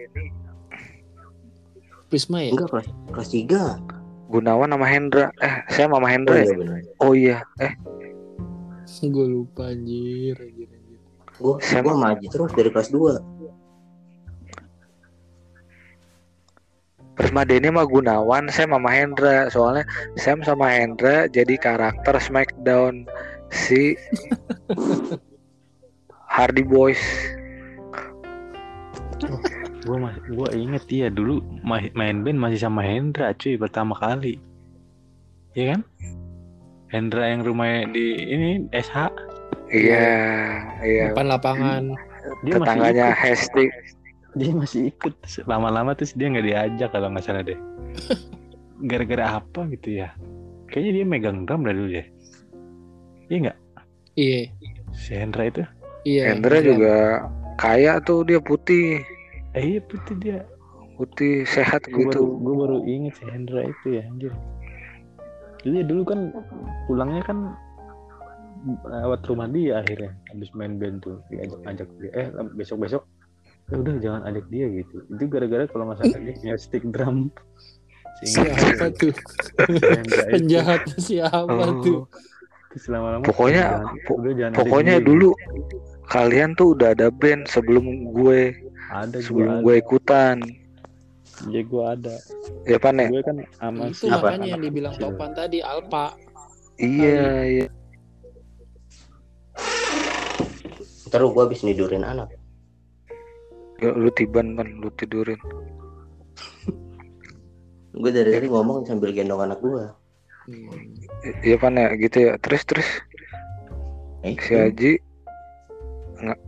Prisma ya Enggak kelas kelas 3. Gunawan sama Hendra. Eh, saya sama Oh Hendra ya? iya benar. Oh iya. Eh, gue lupa anjir anjir, anjir. Gue sama Aji terus dari kelas 2. Prisma Denny sama Gunawan, saya sama Hendra. Soalnya Sam sama Hendra jadi karakter Smackdown si Hardy Boys. Gue masih gue inget iya dulu ma- main band masih sama Hendra cuy pertama kali. Iya kan? Hendra yang rumahnya di ini SH Iya, iya. depan lapangan dia masih Tetangganya Hesti. dia masih ikut lama-lama terus dia nggak diajak kalau nggak salah deh. Gara-gara apa gitu ya? Kayaknya dia megang drum dari dulu ya. Iya nggak? iya Si Hendra itu? iya Hendra juga kaya tuh dia putih, Eh iya putih dia. putih sehat Gue baru, gitu. gue baru inget si Hendra itu ya anjir. Jadi dulu kan pulangnya kan lewat rumah dia akhirnya habis main band tuh diajak ajak dia eh besok besok ya udah jangan ajak dia gitu itu gara-gara kalau nggak salah dia punya stick drum siapa tuh penjahat siapa Oh. tuh Terus lama-lama Pokoknya- jangan- po- udah jangan ajak Pokoknya gitu. dulu kalian tuh udah ada band sebelum gue ada sebelum gue ikutan. ya gue ada Ya pan ya? gue kan sama itu si Apa? makanya yang dibilang kecil. Topan tadi Alpa Iya, iya. Ntar gue habis nidurin anak. Ya, lu tiban pan, lu tidurin. Gue dari tadi ngomong sambil gendong anak gue. Hmm. Iya pan ya, gitu ya. Terus terus Eh, si Haji nggak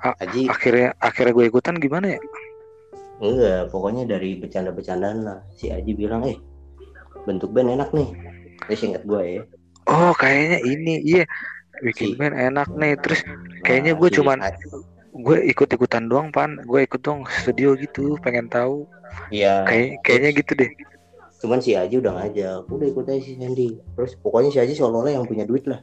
Aji akhirnya akhirnya gue ikutan gimana ya? enggak, pokoknya dari bercanda-bercandaan lah. Si Aji bilang, eh bentuk band enak nih. Terus ingat gue ya. Oh kayaknya ini iya bikin Si- band enak nih. Terus Nah, Kayaknya gue cuman- A- gue ikut-ikutan doang pan. Gue ikut dong studio gitu, pengen tahu. Iya. Kayak kayaknya gitu deh. Cuman si Aji udah ngajak, udah ikut aja si Sandy. Terus pokoknya si Aji seolah-olah yang punya duit lah.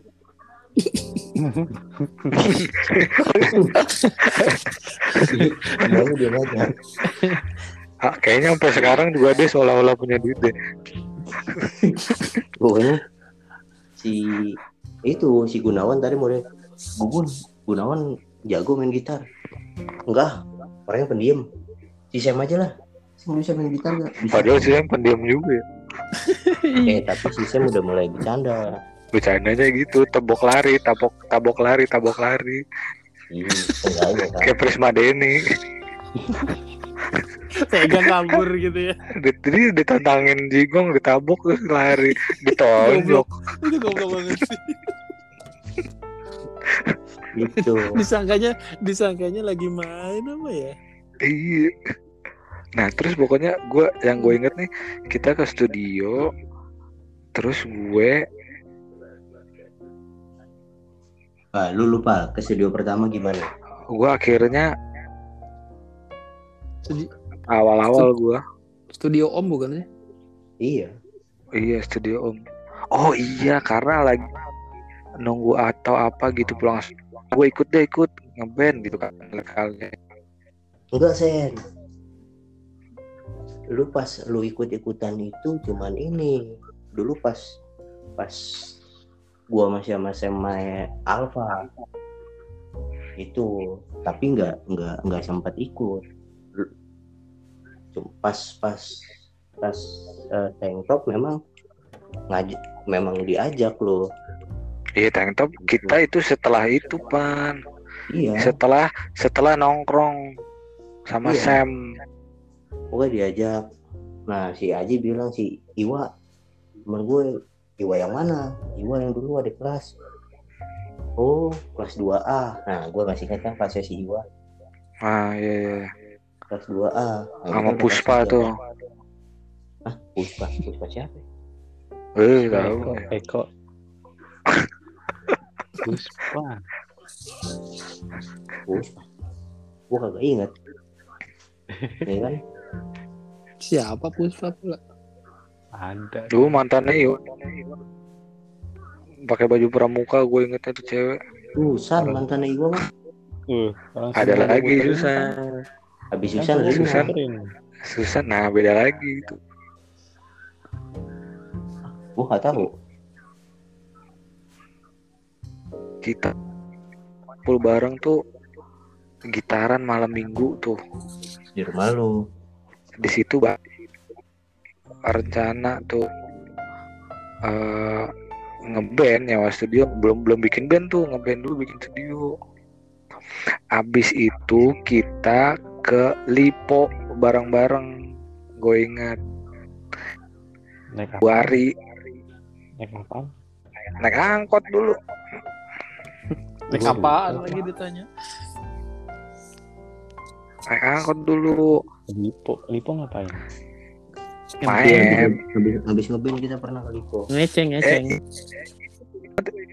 Dia. Ah, kayaknya sampai sekarang juga dia seolah-olah punya duit deh. Pokoknya si itu si Gunawan tadi mau lihat Gugun Gunawan jago main gitar. Enggak, orangnya pendiam. Si Sam aja lah. Sam bisa main gitar nggak? Bisa. Padahal sih yang pendiam juga. ya. Eh tapi si Sam udah mulai bercanda. Bercandanya gitu, tebok lari, tabok tabok lari, tabok lari. Ih, seenggaknya kan. Kayak Prisma Denny. pegang kabur gitu ya Di- Jadi ditantangin jigong, ditabok terus lari, ditonjok. itu goblok banget sih Gitu. disangkanya disangkanya lagi main apa ya Iya. Nah terus pokoknya gue yang gue inget nih kita ke studio, terus gue Pak, lu lupa ke studio pertama gimana? gue akhirnya Studi- awal-awal gue studio om bukan sih Iya. iya studio om. Oh iya karena lagi nunggu atau apa gitu pulang gue ikut deh ikut ngeband gitu kan kali Enggak, Sen. Lu pas lu ikut-ikutan itu cuman ini. Dulu pas pas gua masih sama sama Alfa. Itu, tapi enggak enggak enggak sempat ikut. Pas pas pas eh, tank top memang ngajak memang diajak lo. Iya tank top kita itu setelah itu pan Iya, setelah setelah nongkrong sama Iya. Sam pokoknya diajak. Nah, si Aji bilang si Iwa, temen gue, Iwa yang mana? Iwa yang dulu ada kelas. Oh, kelas 2A. Nah, gue masih ingat kan kelasnya si Iwa. ah iya, iya. kelas 2A Nah, sama kelas Puspa tuh ah Puspa Puspa siapa eh tahu Eko, Eko. Puspa. Puspa gua kagak inget ya kan Siapa Puspa pula? Ada. dulu mantannya yuk pakai baju pramuka gue ingetnya tuh cewek. Susan mantannya gua mah Uh, ada lagi. Susan. Habis Kan Susan gua lagi Susan. Susan nah beda lagi itu. Gua gak tahu. Kita full bareng tuh gitaran malam minggu tuh. Di rumah lu. Di situ bak rencana tuh eh ngeband nyawa studio belum belum bikin band tuh ngeband dulu bikin studio abis itu kita ke Lipo bareng-bareng gue ingat Naik apa? Buari Naik apa? naik angkot dulu Naik apaan lagi ditanya? naik angkot dulu Lipo. Lipo ngapain? Main. habis, habis ngeband kita pernah kali kok Ngeceng, ngeceng.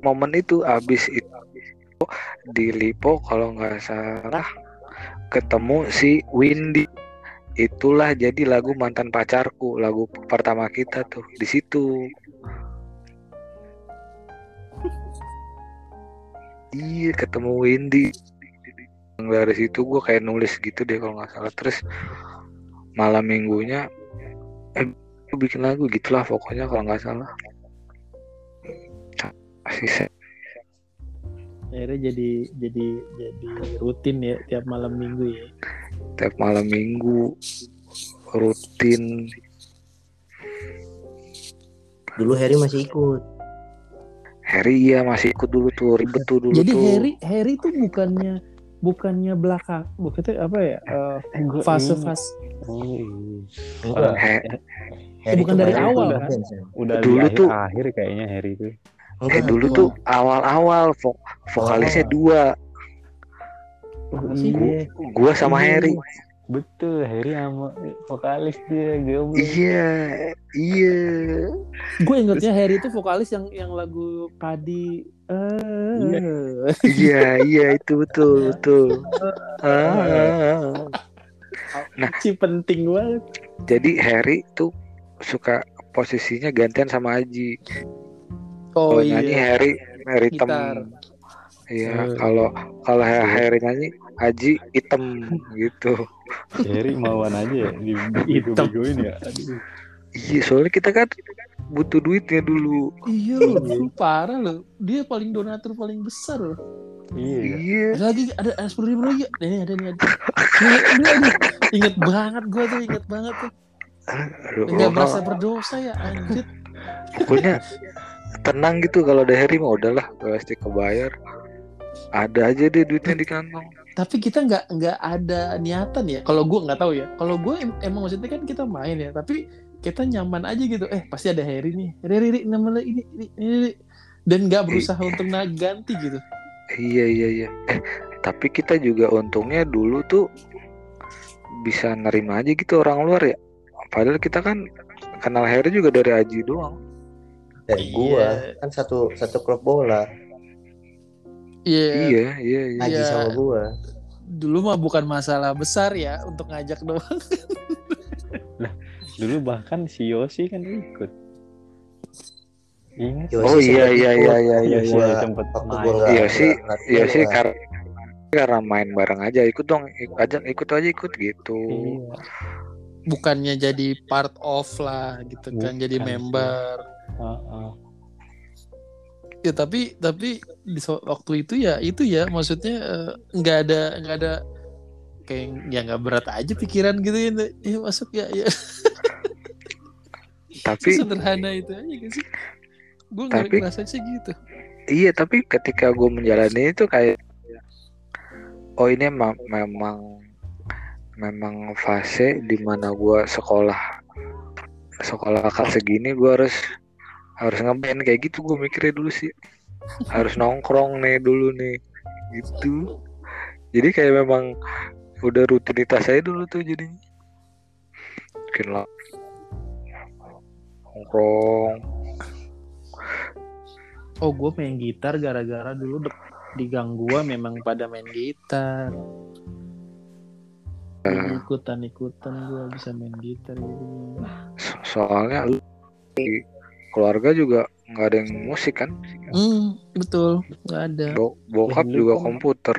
momen itu abis itu di Lipo kalau nggak salah ketemu si Windy. Itulah jadi lagu mantan pacarku lagu pertama kita tuh di situ. Iya ketemu Windy. Dari situ gue kayak nulis gitu deh kalau nggak salah. Terus malam minggunya eh bikin lagu gitulah pokoknya kalau nggak salah. Masih Akhirnya jadi jadi jadi rutin ya tiap malam minggu ya. tiap malam minggu rutin. Dulu Harry masih ikut. Harry iya masih ikut dulu tuh ribet tuh dulu Jadi tuh. Harry Harry tuh bukannya bukannya belakang, bukannya apa ya? gua fase fase Oh, iya. Harry bukan dari awal, ikut kan? Sam. Udah Dulu di tuh- akhir-akhir kayaknya Harry itu. eh dulu tuh. awal-awal vo- vokalisnya Awal. dua? Iya, gua sama Iya, Harry betul. Harry sama vokalis dia, goblok. iya iya Gue ingetnya Harry itu vokalis yang yang lagu padi. Eh, iya iya itu betul betul Ah. si penting banget. jadi Harry tuh suka posisinya gantian sama Aji Oh kalau nyanyi iya. Harry Harry hitam Gitar. iya Oh. kalau kalau Harry nyanyi Aji hitam gitu Harry mauan aja ya, di Hitam. begoin ya. Aduh. iya soalnya kita kan butuh duitnya dulu Iya loh, lu parah loh. Dia paling donatur paling besar loh. Iya. ya. iya Ada lagi ada ada sepuluh ribu lagi. Ini ada nih ada. Ini, ini, ini. Ingat banget gue tuh, inget banget tuh. Aduh, Nggak oh, merasa berdosa ya anjir. pokoknya tenang gitu kalau ada Harry mah udahlah pasti kebayar ada aja deh duitnya di kantong Tapi kita nggak nggak ada niatan ya. Kalau gue nggak tahu ya. Kalau gue em- emang maksudnya kan kita main ya. Tapi kita nyaman aja gitu. Eh pasti ada Harry nih. Harry, Harry, nama lo ini, ini, ini, ini. Dan nggak berusaha untuk na- ganti gitu. iya iya iya eh tapi kita juga untungnya dulu tuh bisa nerima aja gitu orang luar ya padahal kita kan kenal Harry juga dari Aji doang dari Iya. gua kan satu satu klub bola Iya. iya iya iya Aji Iya. sama gua Dulu mah bukan masalah besar ya untuk ngajak doang. Dulu bahkan si Yosi kan ikut. Ingat? Oh iya iya iya iya iya Yosi iya Iya sih, iya sih karena karena main bareng aja ikut dong ikut aja ikut aja ikut gitu Iya. Bukannya jadi part of lah gitu kan, jadi Bukan sih. member. Ya tapi tapi di waktu itu ya itu ya maksudnya eh, nggak ada nggak ada kayak ya nggak berat aja pikiran gitu ya, ya masuk ya ya tapi sederhana itu aja gak sih? Gue nggak ngerasa sih gitu. Iya tapi ketika gue menjalani itu kayak oh ini emang memang memang fase di mana gue sekolah sekolah kelas segini gue harus harus ngeband kayak gitu gue mikirnya dulu sih. Harus nongkrong nih dulu nih gitu. Jadi kayak memang udah rutinitas saya dulu tuh jadinya. Bikin lah. Nongkrong. Oh, gue main gitar gara-gara dulu di gang gua memang pada main gitar. Ikutan ikutan gua bisa main gitar gitu. So- soalnya lu keluarga juga nggak ada yang musik kan Hmm, betul. Nggak ada. Bo- bokap Lu juga kan- komputer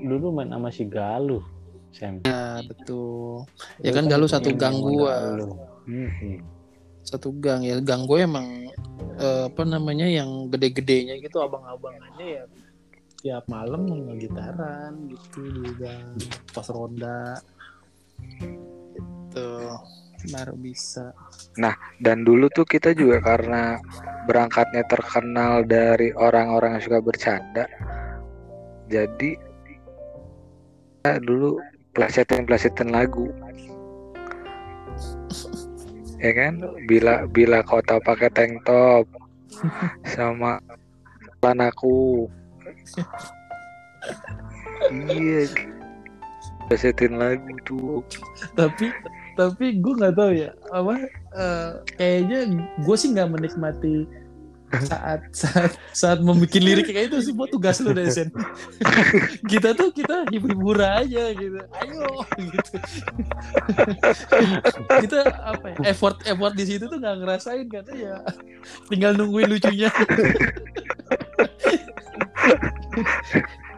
Dulu main sama si Galuh. Sam. Ya, betul. Ya kan Galuh satu gang gua. Hmm. Satu gang ya. Gang gue emang eh, apa namanya yang gede-gedenya gitu abang-abangannya ya tiap malam ngegitaran gitu di gang pas ronda gitu baru bisa. Dan dulu tuh kita juga karena berangkatnya terkenal dari orang-orang yang suka bercanda jadi kita dulu plesetin-plesetin lagu. Ya kan? Bila bila kota pakai tank top sama aku iya. Plesetin lagu tuh. Tapi tapi gue nggak tahu ya apa eh, kayaknya gue sih nggak menikmati saat saat saat membuat lirik kayak itu sih buat tugas lu dari sen kita tuh kita hibur-hibur aja gitu. Ayo gitu. Kita apa ya, effort effort di situ tuh nggak ngerasain kan? Ya tinggal nungguin lucunya.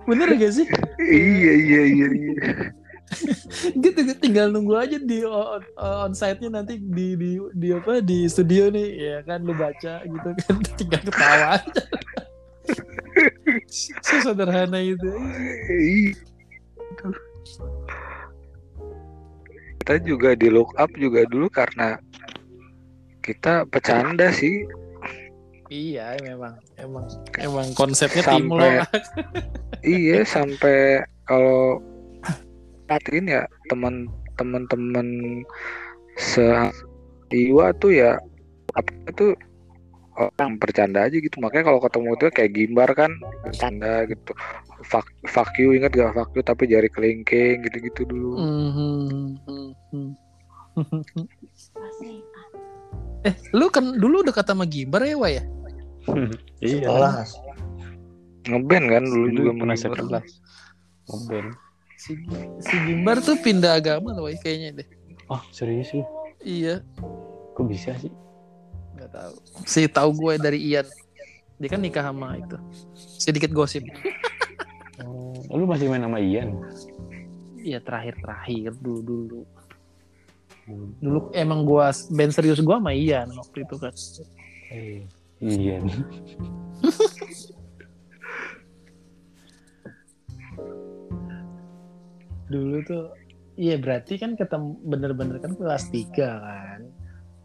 Bener gak sih? Iya iya iya iya gitu tinggal nunggu aja di on, on site-nya nanti di di di apa di studio nih. Ya kan lu baca gitu kan tinggal ketawa aja. Sesederhana itu. Kita juga di look up juga dulu karena kita bercanda sih. Iya memang emang emang konsepnya Sampai- iya sampai kalau perhatiin ya teman teman-teman se Iwa tuh ya apa itu orang bercanda aja gitu makanya kalau ketemu tuh kayak gimbar kan bercanda gitu fuck, fuck you ingat gak fuck you tapi jari kelingking gitu-gitu dulu Mhm, mhm. eh lu kan dulu dekat sama Gimbar ya Wak, ya Iya. ngeband kan dulu juga pernah Gimbar. sekelas. Ngeband. Si, si Gimbar tuh pindah agama loh kayaknya deh Oh serius lu? iya Kok bisa sih? nggak tahu sih tahu gue dari Ian dia kan nikah sama itu sedikit gosip Oh, lu masih main sama Ian? Iya terakhir terakhir dulu dulu dulu emang gua band serius gua sama Ian waktu itu kan Eh, Ian. dulu tuh iya berarti kan ketemu bener-bener kan kelas 3 kan?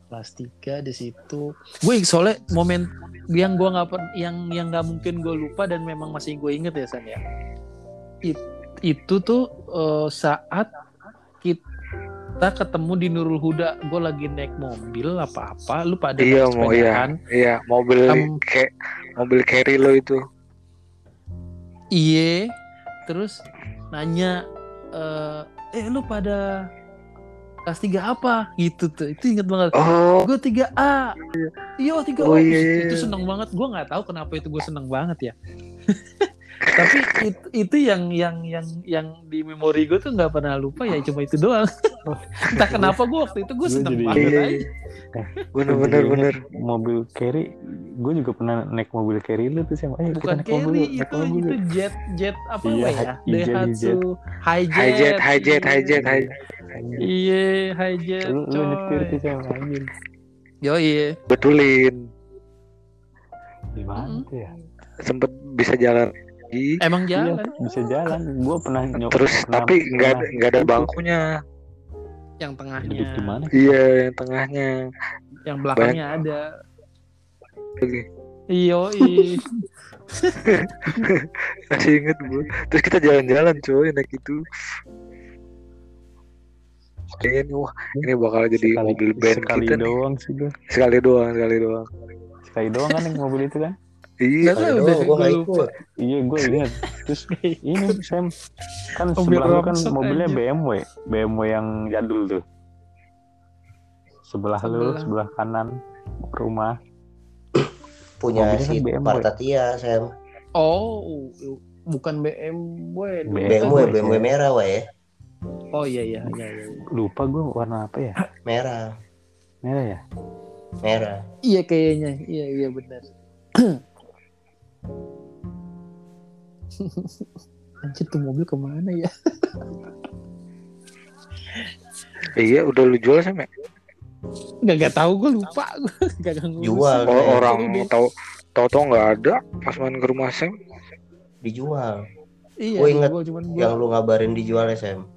Kelas 3 di situ. Gue soalnya momen yang gua nggak yang yang nggak mungkin gue lupa dan memang masih gue inget ya San ya. It- itu tuh eh, saat kita ketemu di Nurul Huda gue lagi naik mobil apa-apa lu pada iya mau iya. iya mobil Am- kayak mobil carry lo itu. Iye, terus nanya, eh, eh lu pada kelas 3 apa? Gitu tuh, itu inget banget. oh Gue 3A. Iya, 3A. Oh, iya, Itu iya. seneng banget. Gue nggak tahu kenapa itu gue seneng banget ya. Tapi itu, itu yang yang yang yang di memori gue tuh nggak pernah lupa ya cuma itu doang. Entah kenapa gue waktu itu gue Gua seneng banget iya, aja. iya. bener bener bener Mobil carry, gue juga pernah naik mobil carry lu tuh sama. Ayo kita Bukan naik mobil carry naik itu mobil itu jet jet apa Iya, ya? hijet, Daihatsu high jet. high jet high jet high jet iya. high Iya, high jet. Lu, lu nyetir tuh sama anjing. Yo iya. betulin Di mana Mm-mm. tuh ya? sempet bisa jalan lagi Emang Iya, jalan bisa jalan. Gue pernah nyok. terus pernah- tapi nggak ada nggak ada bangkunya yang tengahnya, Duduk di mana? iya yang tengahnya yang belakangnya ada. Lagi. Iyo, masih inget gue terus kita jalan-jalan coy naik itu kayaknya wah ini bakal jadi Sekali- mobil band sekali kita nih doang sih gue. sekali doang sekali doang Sekali doang kan yang mobil itu kan? Iya. Gue lupa. ikut. Iya gue ingat. Terus ini Sam kan Mobil sebelah kan mobilnya aja. BMW, BMW yang jadul tuh. Sebelah, lu, Sebelah. sebelah kanan rumah. Punya Mobilnya si kan BMW. Partatia, Sam. Oh, bukan BMW. BMW, BMW, BMW ya. merah, weh. Oh iya iya iya. iya. Lupa gue warna apa ya? Merah, Merah ya? merah. Iya kayaknya. Iya iya benar. Anjir tuh mobil ke mana ya? Iya, udah lu jual sama. Gak gak tahu gue lupa. Gak gak. Jual. Oh, Iya, orang Udah. tahu tahu-tahu nggak ada pas main ke rumah Sam. Dijual. Iya. Gua ingat gua cuman gua Yang lu ngabarin dijual, Sam.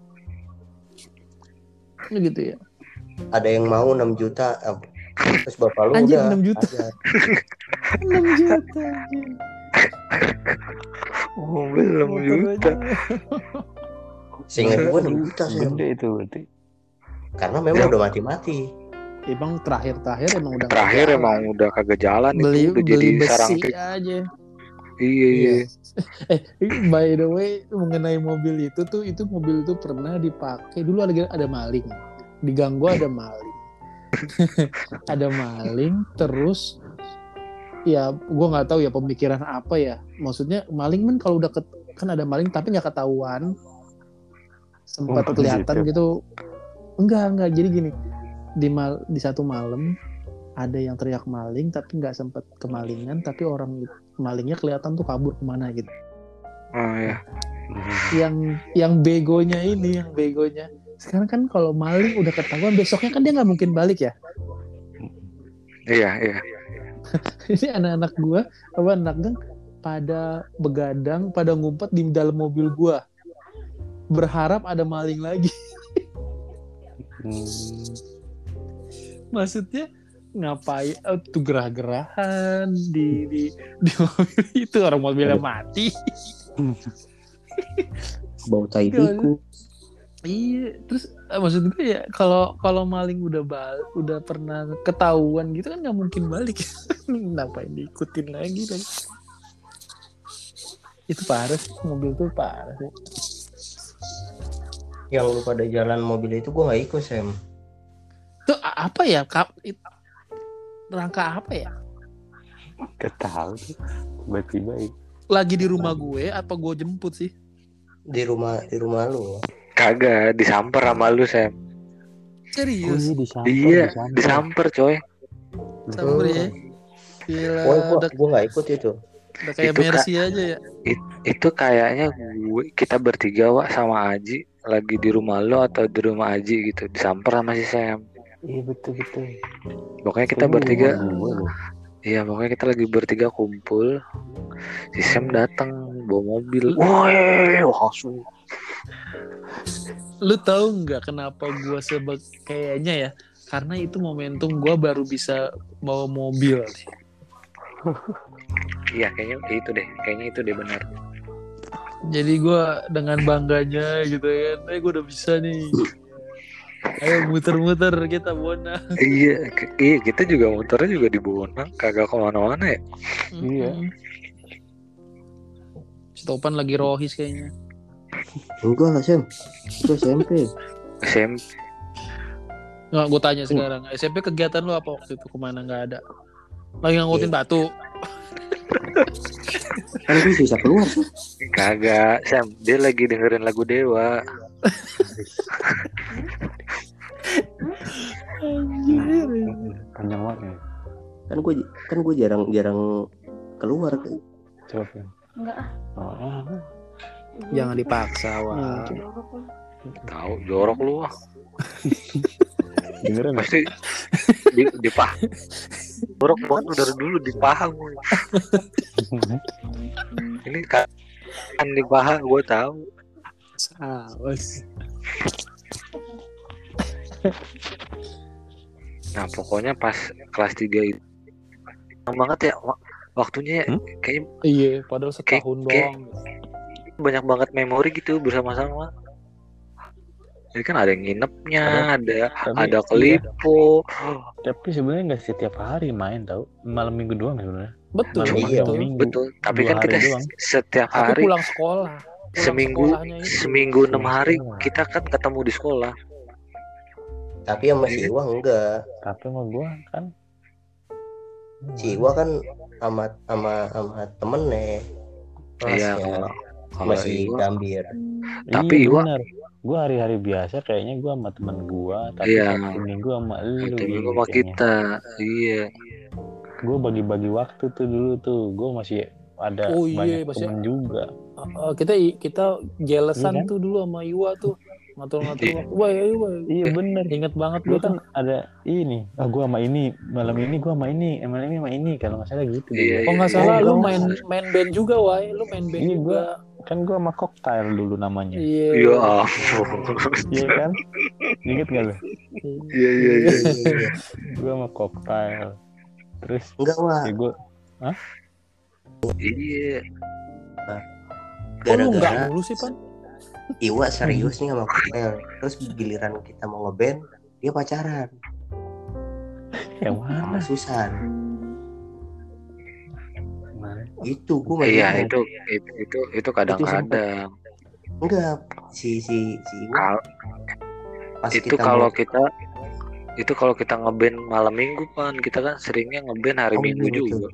gitu ya. Ada yang mau 6 juta. eh, Terus bapak lu Anjir, udah 6 juta. ajar. 6 juta. anjir. Oh, belum Motor juta. aja. Seingat gue 6 juta, Sam. Gede itu berarti. Karena memang udah mati-mati. Emang terakhir-terakhir emang udah Terakhir jalan. emang udah kagak jalan beli itu udah jadi beli sarang besi tik. aja. Iya, iya. Eh, by the way, mengenai mobil itu tuh, itu mobil itu pernah dipakai dulu ada ada maling, di gang gua ada maling, ada maling, terus ya gua nggak tahu ya pemikiran apa ya, maksudnya maling kan kalau udah ket- kan ada maling tapi nggak ketahuan, sempat Oh, kelihatan gitu. gitu, enggak enggak. Jadi gini di mal di satu malam ada yang teriak maling tapi nggak sempat kemalingan tapi orang malingnya kelihatan tuh kabur ke mana gitu. Oh ya. yang yang begonya ini yang begonya sekarang kan kalau maling udah ketahuan besoknya kan dia nggak mungkin balik ya Iya, iya. ini anak-anak gua apa anak gang pada begadang pada ngumpet di dalam mobil gua berharap ada maling lagi Hmm. maksudnya ngapain oh, tuh gerah-gerahan di di di mobil itu orang mobilnya mati Bau tai tikus. Iya, terus eh, maksud gue ya kalau kalau maling udah bal udah pernah ketahuan gitu kan nggak mungkin balik. Ngapain diikutin lagi dong? Itu parah sih, mobil tuh parah sih. Yang lu pada jalan mobil itu gue nggak ikut, Sam. Itu apa ya? Kap, it- rangka apa ya? Gak tahu tuh. Tiba-tiba itu. Lagi di rumah gue apa gue jemput sih? Di rumah di rumah lu. Kagak disamper sama lu, Sam. Oh Serius? iya disamper. Iya, disamper, coy. Sampai ya? Gila, Woi, gua udah, gua nggak ikut itu. udah kayak Itu. Mercy aja ya. Itu kayaknya gue kita bertiga Wak sama Aji lagi di rumah lo atau di rumah Aji gitu disamper sama si Sam. Iya betul betul. Pokoknya kita bertiga. Iya pokoknya kita lagi bertiga kumpul Si Sam datang bawa mobil Woi langsung Lu tahu nggak kenapa gue sebab kayaknya ya? Karena itu momentum gue baru bisa bawa mobil. Iya kayaknya itu deh Kayaknya itu deh benar Jadi gue dengan bangganya gitu kan, eh gue udah bisa nih. Ayo muter-muter kita bona. Iya iya kita juga motornya juga di Bonang Kagak ke mana-mana ya Iya. Mm-mm. Si Topan lagi rohis kayaknya. Enggak lah, Sam. Itu SMP. Sam Nggak, gue tanya sekarang. SMP kegiatan lu apa waktu itu? Ke mana nggak ada? Lagi ngangkutin batu. Kan gue bisa keluar. Kagak Sam Dia lagi dengerin lagu Dewa. Panjang banget ya. Kan gue kan gue jarang jarang keluar. Coba Fen. Enggak ah. Oh, ah. Jangan dipaksa, wah. Tahu jorok lu ah. Dengerin? Pasti di, di paha Jorok banget lu dari dulu di paha gue Ini kan di paha gue tahu Saus. Nah pokoknya pas kelas 3 itu Lama banget ya wa- waktunya ya, Hmm? kayaknya Iya, padahal setahun Kayak- kayak- doang. Banyak banget memori gitu bersama-sama. Jadi kan ada yang nginepnya, ada Tapi- ada kelipo. Tapi sebenarnya nggak setiap hari main tau. Malam minggu doang ya sebenarnya. betul Malam Iya. sama minggu. betul tapi kan kita doang. setiap tapi hari pulang sekolah Pulang seminggu seminggu enam hari kita kan ketemu di sekolah Tapi sama si Iwa enggak. Tapi sama gua kan. Si Iwa kan sama sama sama temennya. iya. Kalau masih Iwa gambir. Tapi iya, Iwa- benar. Gua hari-hari biasa kayaknya gua sama teman gua, tapi Iya. Sabtu Minggu sama lu. itu gitu minggu sama kita iya Gua bagi-bagi waktu tuh dulu tuh. Gua masih ada Oh iya, banyak masih- temen juga. Uh, kita kita jealousan Iya kan? tuh dulu sama Iwa tuh ngatur-ngatur Iya. waktu. Wah, iya. Iya bener. Ingat banget Gua gue kan ada ini. Ah gua sama ini malam ini gua sama ini, eh, malam ini sama ini kalau nggak salah gitu. Iya. Oh nggak iya. salah, Oh, lu main main band juga, Wai. Lu main band Iya, juga. Kan gua sama cocktail dulu namanya. Iya. ya ampun Iya kan? Ingat gak lu? iya iya iya Gua sama cocktail. Terus Enggak wah, ya gua iya Oh, lu nggak gara-gara mulu sih, Pan? Iwa serius nih sama Kopel. Terus giliran kita mau ngeband, dia pacaran yang sama mana? Susan. Mana? Itu gua masih iya ingat. itu itu itu itu kadang-kadang enggak si si si Iwa pas itu kita kalau mau- kita itu kalau kita ngeband malam minggu kan kita kan seringnya ngeband hari Oh, minggu betul, juga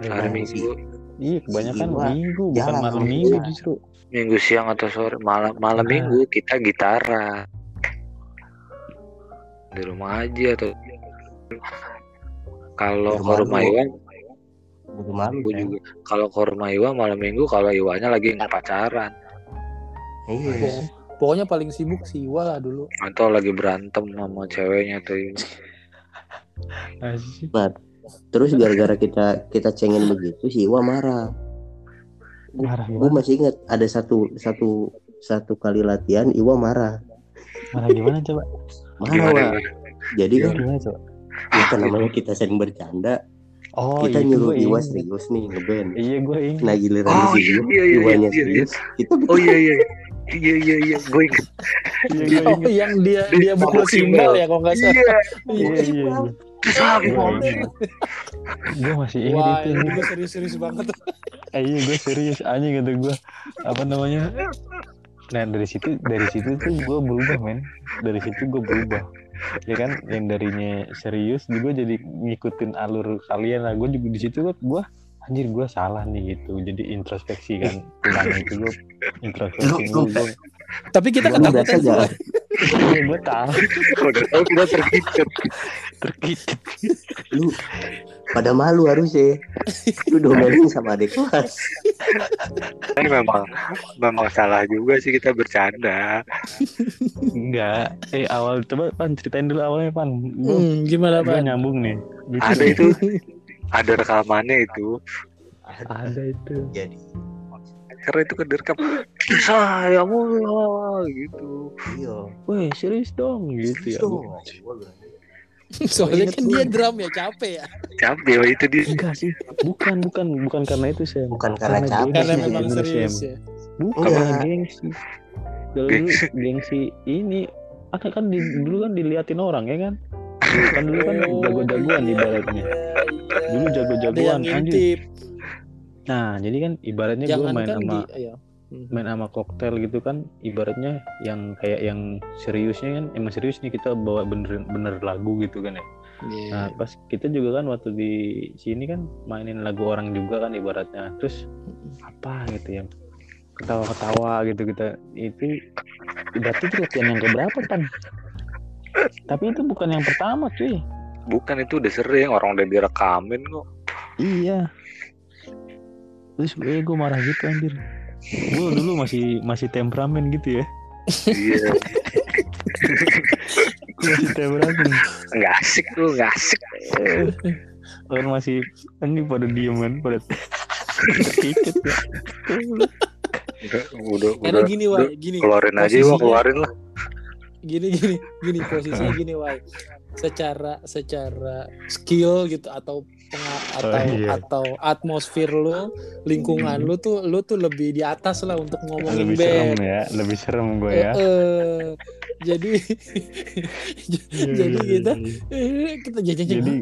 hari Nah, minggu Iya, kebanyakan Iwa minggu bukan jalan malam minggu Susan. justru. minggu siang atau sore malam malam Ah. minggu kita gitaran di rumah aja atau kalau ke rumah. Iwan gue juga kalau ke rumah Iwan malam minggu kalau Iwannya lagi nggak pacaran Iya. Pokoknya paling sibuk si Iwa lah dulu. atau lagi berantem sama ceweknya atau ini Asik. Terus gara-gara kita kita cengin begitu si Iwa marah. Marah Gue gimana? masih ingat ada satu satu satu kali latihan Iwa marah. Marah gimana coba? Marah gimana Wak. Jadi kan Gimana coba? itu namanya kita sering bercanda. Oh, kita itu nyuruh Iwa serius nih ngeband. Iya, gue ingat. Nah giliran Oh, si iya, Iwa, iya, iya, Iwanya iya, iya. serius, kita oh iya iya iya iya iya gue ingat Iya, Oh, yang dia Di dia simbal simbal. ya kalau nggak salah. iya Iya, iya, iya. Lagi Gue. Gue masih ingat Wah, itu. gue serius-serius banget. Eh, iya, gue serius anjing kata gue. Apa namanya? Nah, dari situ dari situ tuh gue berubah, men. Dari situ gue berubah. Ya kan, yang darinya serius juga jadi ngikutin alur kalian lah. Gue juga di situ gue gue anjir gue salah nih gitu. Jadi introspeksi kan. Pulang itu gue introspeksi Lu- gue. lu- Gue Tapi kita ketakutan gue tahu udah tahu kita terkikit terkikit. Lu pada malu harusnya. Lu domelin sama adik kelas. tapi memang memang salah juga sih kita bercanda Enggak. Eh awal coba pan ceritain dulu awalnya pan. Hmm, gimana, Pan? nyambung nih. Lucu ada nih. itu ada rekamannya itu Ada itu. Jadi karena itu kan direkam saya mulu gitu iya. Weh serius dong gitu ya. Tuh, gua bilang, Soalnya kan dia drum ya capek ya. capek Wah, itu dia Enggak sih. Bukan bukan bukan karena itu sih. Bukan karena capek Karena sih, memang serius ya. Bukan karena gengsi. Dulu Gengsi. gengsi ini kan kan di, dulu kan diliatin orang ya kan. Kan dulu kan Oh, jago-jagoan iya, ibaratnya. iya, iya. Dulu jago-jagoan anjir. Nah, jadi kan ibaratnya gue main kan sama di ayo. Hmm. main sama koktail gitu kan ibaratnya yang kayak yang seriusnya kan emang serius nih kita bawa bener bener lagu gitu kan ya. Iya. nah pas kita juga kan waktu di sini kan mainin lagu orang juga kan ibaratnya. Terus apa gitu yang ketawa-ketawa gitu kita. Itu berarti itu latihan yang keberapa kan tapi itu bukan yang pertama cuy. Bukan itu udah sering orang udah direkamin kok. Iya terus gue gue marah gitu anjir. Gue dulu masih masih temperamen gitu ya. Iya. Gue masih temperamen. Nggak asik lu nggak asik. Orang masih anjing pada diem kan pada tiket ya. Udah udah, udah, gini, udah. Wai, gini. keluarin aja wah keluarin lah Gini gini, gini posisinya gini, Wai. secara secara skill gitu atau penga- atau iya. atau atmosfer lu lingkungan lu tuh lu tuh lebih di atas lah untuk ngomongin lebih serem band ya lebih serem gue ya Eh, eh. jadi jadi kita eh, kita jajan jadi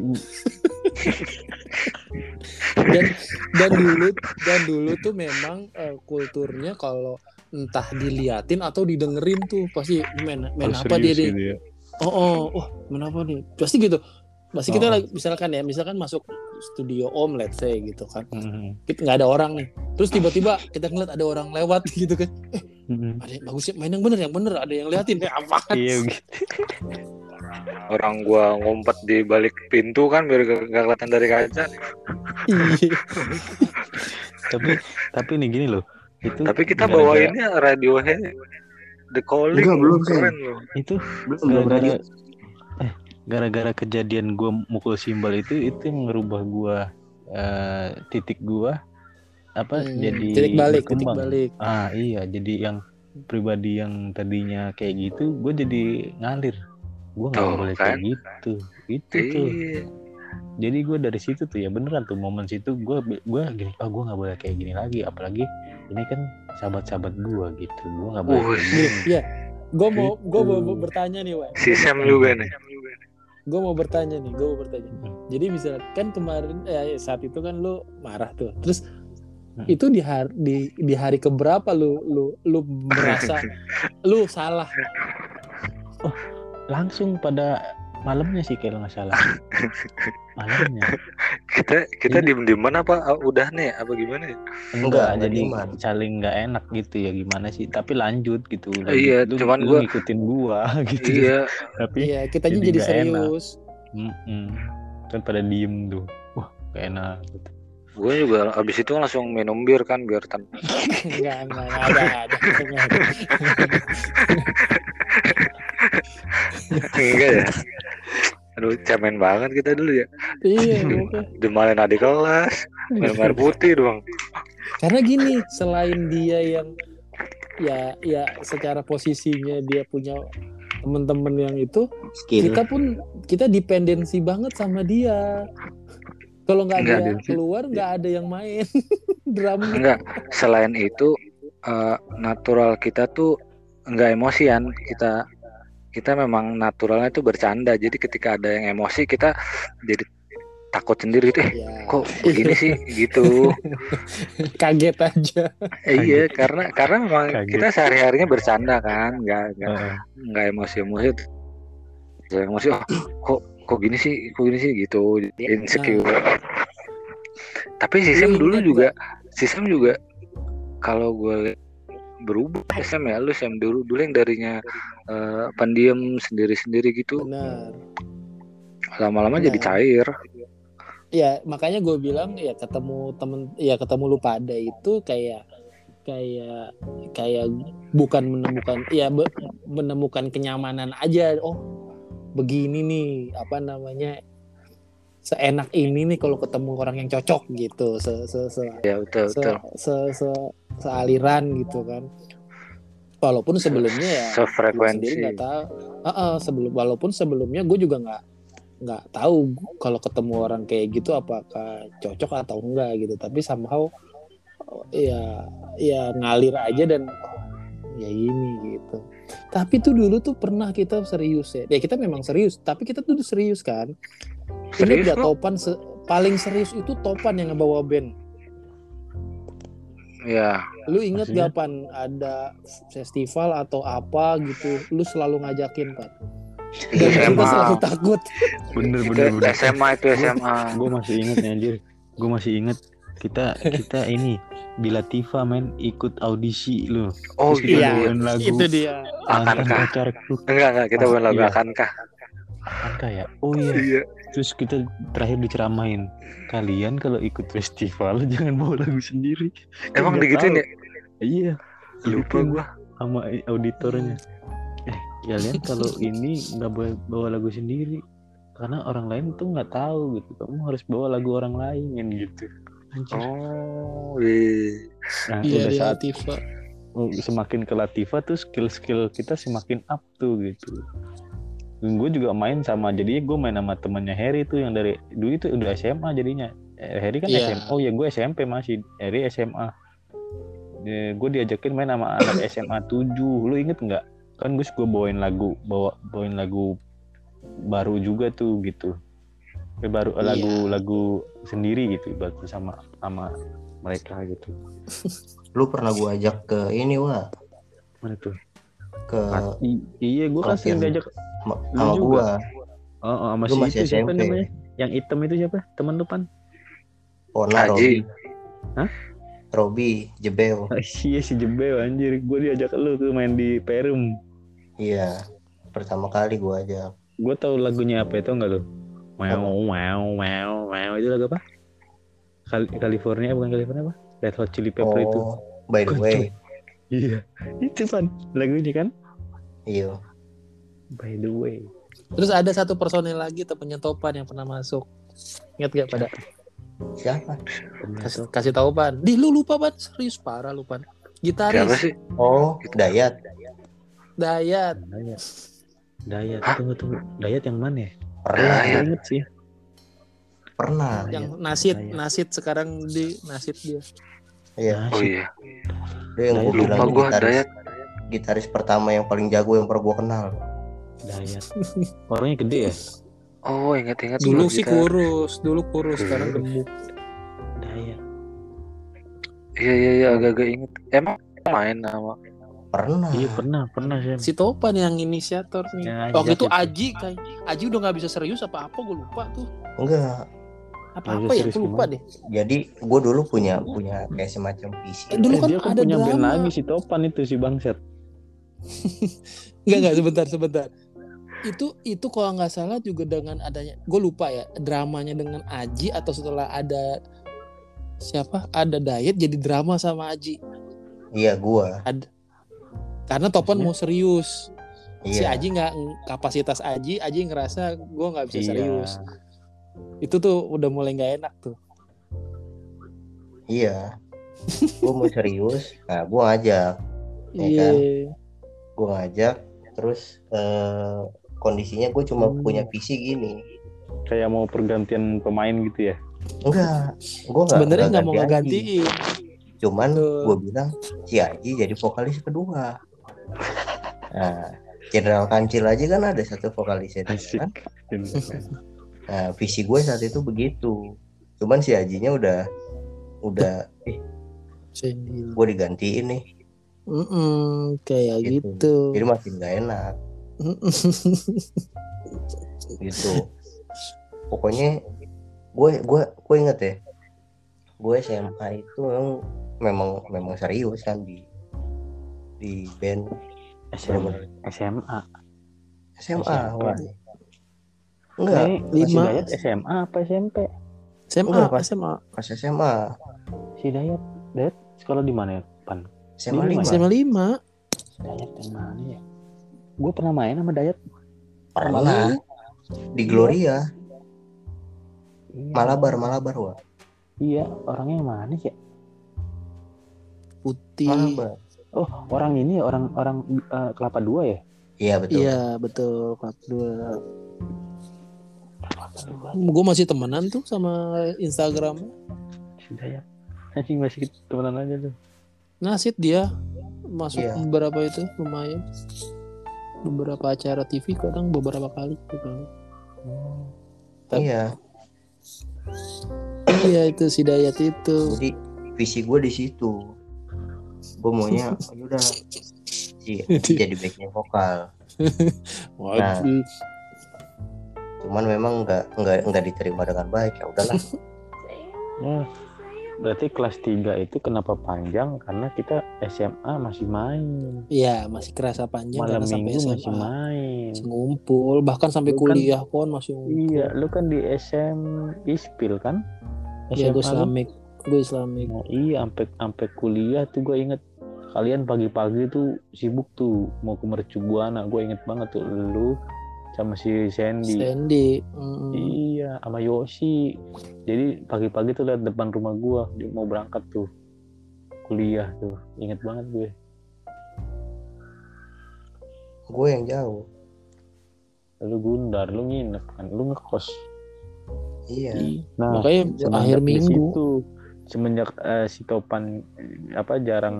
dan dan dulu dan dulu tuh memang eh, kulturnya kalau entah diliatin atau didengerin tuh pasti main main harus apa dia deh gitu ya. oh oh oh main apa nih pasti gitu pasti kita Oh. lagi misalkan ya misalkan masuk studio om let's say gitu kan Mhm. kita nggak ada orang nih terus tiba-tiba kita ngeliat ada orang lewat gitu kan Mhm. ada yang bagus ya main yang bener yang bener ada yang liatin eh apaan iya gitu orang gua ngumpet di balik pintu kan biar gak, gak kelihatan dari kaca Iya. tapi tapi nih gini loh itu tapi kita gara-gara- bawainnya Radiohead The Calling Enggak, belum, keren loh itu Belum belum radio. gara-gara eh gara-gara kejadian gua mukul simbal itu itu yang ngerubah gua eh, titik gua apa Hmm, jadi titik balik titik berkembang. balik ah iya jadi yang pribadi yang tadinya kayak gitu gue jadi ngalir gue nggak Tuh, boleh kan? kayak gitu itu tuh Iya. Jadi gue dari situ tuh ya beneran tuh momen situ gue gue gini oh gue nggak boleh kayak gini lagi apalagi ini kan sahabat-sahabat gue gitu. Gue nggak boleh Wih. kayak Gini, gini ya gue mau gue mau Gitu. bertanya nih Wak. Si Sam juga nih. Gue mau bertanya nih gue mau bertanya. Jadi misal kan kemarin eh, saat itu kan lu marah tuh. Terus Hmm. itu di hari di, di hari keberapa lu lu lu merasa lu salah? Langsung pada malamnya sih kalau nggak salah. Malamnya. Kita kita Ini- diem dieman apa ah, udah nih apa gimana? Ya enggak jadi dieman. saling nggak enak gitu ya gimana sih? Tapi lanjut gitu. Lanjut. Iya, lu, cuman lu gua- ngikutin gua gitu. Iya. Tapi iya kitanya jadi jadi, enak. serius. Kan pada diem tuh. Wah gak enak gitu. gue juga abis itu langsung minum bir kan biar tan enggak enggak enggak ada ada enggak ya? Aduh cemen banget kita dulu ya. Iya. Demalin adik kelas minum air putih doang. Karena gini selain dia yang ya ya secara posisinya dia punya teman-teman yang itu Skill. kita pun kita dependensi banget sama dia. Kalau nggak Nggak ada keluar nggak ada yang main. Drum enggak selain itu eh, natural kita tuh enggak emosian. Kita kita memang naturalnya tuh bercanda. Jadi ketika ada yang emosi kita jadi takut sendiri. Gitu eh ya kok begini sih? Gitu. Kaget aja. Eh, iya karena karena memang Kaget. kita sehari harinya bercanda kan. Nggak nggak Heeh. nggak emosi emosi emosi oh, kok kok gini sih? Kok gini sih? Gitu. Insecure. Tapi si Sam Lu dulu ingat juga si Sam juga kalau gue berubah Sam ya lu Sam. Dulu dulu yang darinya eh, pendiam sendiri sendiri gitu. Benar. Lama-lama jadi cair. Ya makanya gue bilang ya ketemu temen ya ketemu lu pada itu kayak kayak kayak bukan menemukan ya be- menemukan kenyamanan aja. Oh begini nih apa namanya seenak ini nih kalau ketemu orang yang cocok gitu se se se ya betul se, betul. se, se- sealiran gitu kan. Walaupun sebelumnya ya sendiri nggak tahu. Ah, ah, sebelum walaupun sebelumnya gue juga nggak nggak tahu kalau ketemu orang kayak gitu apakah cocok atau enggak gitu. Tapi somehow ya ya ngalir aja dan oh, ya ini gitu. Tapi tuh dulu tuh pernah kita serius ya. Ya kita memang serius tapi kita tuh serius kan Serius gak lo? topan se- paling serius itu topan yang ngebawa band. Ya lu inget Maksudnya? gak pan ada festival atau apa gitu lu selalu ngajakin pan dan kita SMA selalu takut. Bener Itu bener. Bener SMA itu SMA gue masih inget nih anjir. Gue masih inget kita kita ini di Latifa men ikut audisi lu. Oh Terus kita iya, lagu itu dia. Akankah? enggak enggak kita bukan lagu iya. akankah? Angka ya? Oh iya. Iya terus kita terakhir diceramain kalian kalau ikut festival jangan bawa lagu sendiri. Emang Nggak digituin ya? Iya. Lupa gua. sama auditornya. Eh kalian kalau ini nggak boleh bawa lagu sendiri karena orang lain tuh nggak tahu gitu. Kamu harus bawa lagu orang lain kan gitu. Anjir. oh iya. Nah iya di saat Latifa. semakin ke Latifa tuh skill-skill kita semakin up tuh gitu gue juga main sama jadi gue main sama temennya Harry tuh yang dari dulu itu udah SMA jadinya. Eh, Harry kan Iya. SMA oh ya gue SMP masih. Harry SMA gue diajakin main sama anak SMA 7 lu inget nggak? Kan gue gue bawain lagu bawa bawain lagu baru juga tuh gitu. Eh, baru Iya. lagu lagu sendiri gitu baru sama sama mereka gitu. Lu pernah gua ajak ke ini wah mana tuh? Ke I- iya gue kan sering diajak juga? gua. oh, oh sama si masih itu siapa SMP. namanya yang hitam itu siapa teman lu pan Ona. Robi. Hah? Robi Jebel. Ah, iya si Jebel anjir gue diajak lu tuh main di Perum Iya. Pertama kali gua ajak. gue tahu lagunya apa itu enggak lu wow wow wow wow itu lagu apa Kal- California bukan California apa Red Hot Chili Pepper itu Oh, by the Kocok. way. iya itu pan lagunya kan Iya. By the way Terus ada satu personil lagi temennya Topan yang pernah masuk. Ingat gak pada? Siapa? Kasih, kasih tahu Pan. Di lu lupa Pan, serius parah lu Pan. Siapa Gitaris sih? Oh, Dayat. Dayat. Dayat Dayat tunggu tunggu Dayat yang mana ya Pernah, Dayat. Gue inget sih pernah. yang nasid Dayat. nasid sekarang di nasid dia. Iya. Oh iya. Dia yang Dayat. bilang Lupa gua gitaris, Dayat. gitaris pertama yang paling jago yang pernah gua kenal. Dayat orangnya gede ya Oh ingat-ingat Dulu sih gitar. kurus, dulu kurus, sekarang Kurus. gemuk. Dayat Iya iya iya agak-agak inget. Emang main sama Pernah. iya pernah pernah sih Si Topan yang inisiator nih. Yang Waktu itu. Aji kayak Aji udah nggak bisa serius apa apa gue lupa tuh. Enggak. Apa apa ya serius gue lupa deh. Jadi gua dulu punya punya kayak semacam visi. Eh, dulu Eh, kan dia kan ada punya band drama. lagi si Topan itu si Bangset Enggak enggak sebentar sebentar. Itu itu kalau nggak salah juga dengan adanya gue lupa ya dramanya dengan Aji atau setelah ada siapa ada diet jadi drama sama Aji Iya, gua. karena Topan Maksudnya? mau serius si Iya. Aji nggak kapasitas Aji Aji ngerasa gue nggak bisa Iya. serius itu tuh udah mulai nggak enak tuh Iya. gua mau serius. Nah, gua ngajak. Iya iya kan? Gua ngajak terus eh, kondisinya gue cuma Hmm. punya visi gini. kayak mau pergantian pemain gitu ya Enggak, gua enggak. sebenarnya nggak mau ganti Cuman gue bilang si Aji jadi vokalis kedua. Nah, Jenderal Kancil aja kan ada satu vokalisnya kan. Nah, visi gue saat itu begitu. Cuman si Ajinya udah udah eh, Sendiri. gue digantiin nih. Mm-mm, kayak Gitu. gitu, Jadi makin gak enak. Gitu. Pokoknya gue gue gue inget ya. Gue SMA itu memang memang memang serius kan di di band SMA SMA SMA. SMA. Wah. Enggak, lima. SMA apa SMP SMA Enggak, Pak. SMA pas SMA. si Dayat Dayat sekolah di mana ya pan SMA Lima. 5. SMA 5 Dayat yang mana ya gue pernah main sama Dayat. Pernah di Gloria, Iya. Malabar, Malabar wah. iya orangnya yang mana sih ya? putih. Malabar. oh orang ini ya? Orang orang eh, kelapa dua ya? Iya betul. iya betul. Pak dua. Gue masih temenan tuh sama Instagram. Dayat anjing masih temenan aja tuh. Nasid dia. Masuk Iya. beberapa itu? Lumayan beberapa acara TV kadang beberapa kali gitu. Iya. iya itu si Dayat itu Jadi visi gue di situ. Gue maunya "Oh, udah si jadi backnya vokal. Waduh. Cuman memang nggak nggak nggak diterima dengan baik ya udahlah. ya berarti kelas 3 itu kenapa panjang? Karena kita SMA masih main. Iya masih kerasa panjang malam karena sampai minggu SMA masih main. Masih ngumpul bahkan sampai Lu kan- kuliah pun masih ngumpul. Iya lu kan di SM Ispil kan? Iya gue? Islamik gue Islamik Oh, iya sampai sampai kuliah tuh gue inget. Kalian pagi-pagi tuh sibuk tuh. Mau ke Mercu Buana gue inget banget tuh. Lu sama si Sandy. Sandy mm, iya sama Yosi jadi pagi-pagi tuh lihat depan rumah gue dia mau berangkat tuh. Kuliah tuh inget banget gue. Gue yang jauh. lu gundar lu nginep kan? Lu ngekos? Iya. Nah makanya akhir minggu. situ, semenjak eh, si Topan eh, apa jarang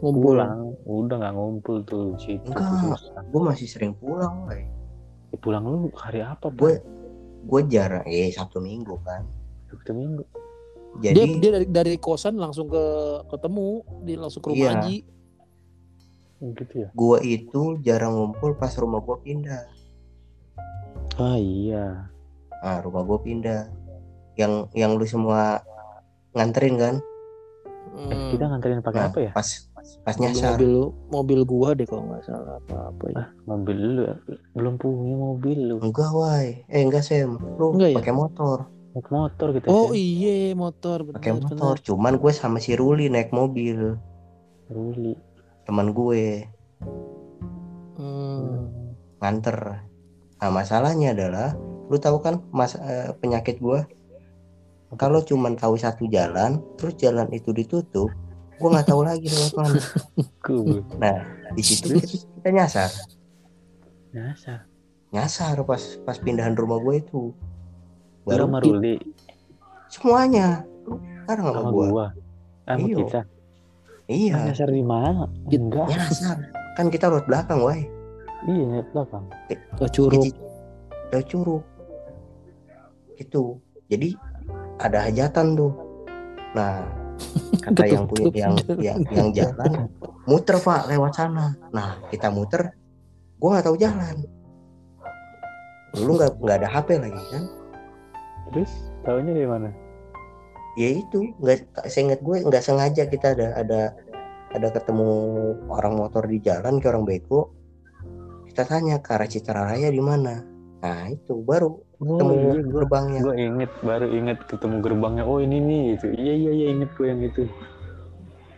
ngumpul pulang. Udah nggak ngumpul tuh situ Enggak. gue masih sering pulang woy. Ya, pulang lu hari apa gue gue jarang eh sabtu minggu kan. Sabtu minggu. Dia jadi dia dari dari kosan langsung ke ketemu dia langsung ke rumah Iya. Haji Oh, gitu ya? Gue itu jarang ngumpul pas rumah gue pindah. Ah iya. Nah rumah gue pindah. Yang yang lu semua nganterin kan? Eh, Hmm. kita nganterin pakai Nah, apa ya? pas pas mobil, nyasar. mobil mobil gua deh kalau nggak salah apa apa ya? Mobil lu belum punya mobil lu. Enggak wai eh enggak sem lu Enggak ya? pakai motor. Naik motor kita oh Sen. iya motor. Pakai motor. Cuman gue sama si Ruli naik mobil. Ruli. Teman gue. Hmm. nganter. Nah masalahnya adalah lu tahu kan mas eh, penyakit gue kalau cuman tahu satu jalan terus jalan itu ditutup gue nggak tahu lagi lewat mana nah di situ kita, kita nyasar. Nyasar? Nyasar pas pas pindahan rumah gue itu. Baru sama ki- Ruli? Semuanya. Lu sekarang sama sama gue gua? Ah, sama Iya. kita? Iya. Nyasar di mana? Enggak. nyasar. Kan kita lewat belakang woi. Iya nyasar belakang. Ke curug. Udah curug. Itu jadi ada hajatan tuh. Nah kata yang punya yang yang yang jalan muter pak lewat sana. Nah kita muter gua nggak tahu jalan. Dulu nggak nggak ada HP lagi kan? Terus tahunya di mana? Ya itu nggak seingat gue nggak sengaja kita ada ada ada ketemu orang motor di jalan ke orang beko. Kita tanya ke arah Citra Raya di mana. Nah itu baru oh ketemu iya gua. gerbangnya. Gua inget baru inget ketemu gerbangnya. Oh ini nih gitu. Iya iya iya inget gua yang itu.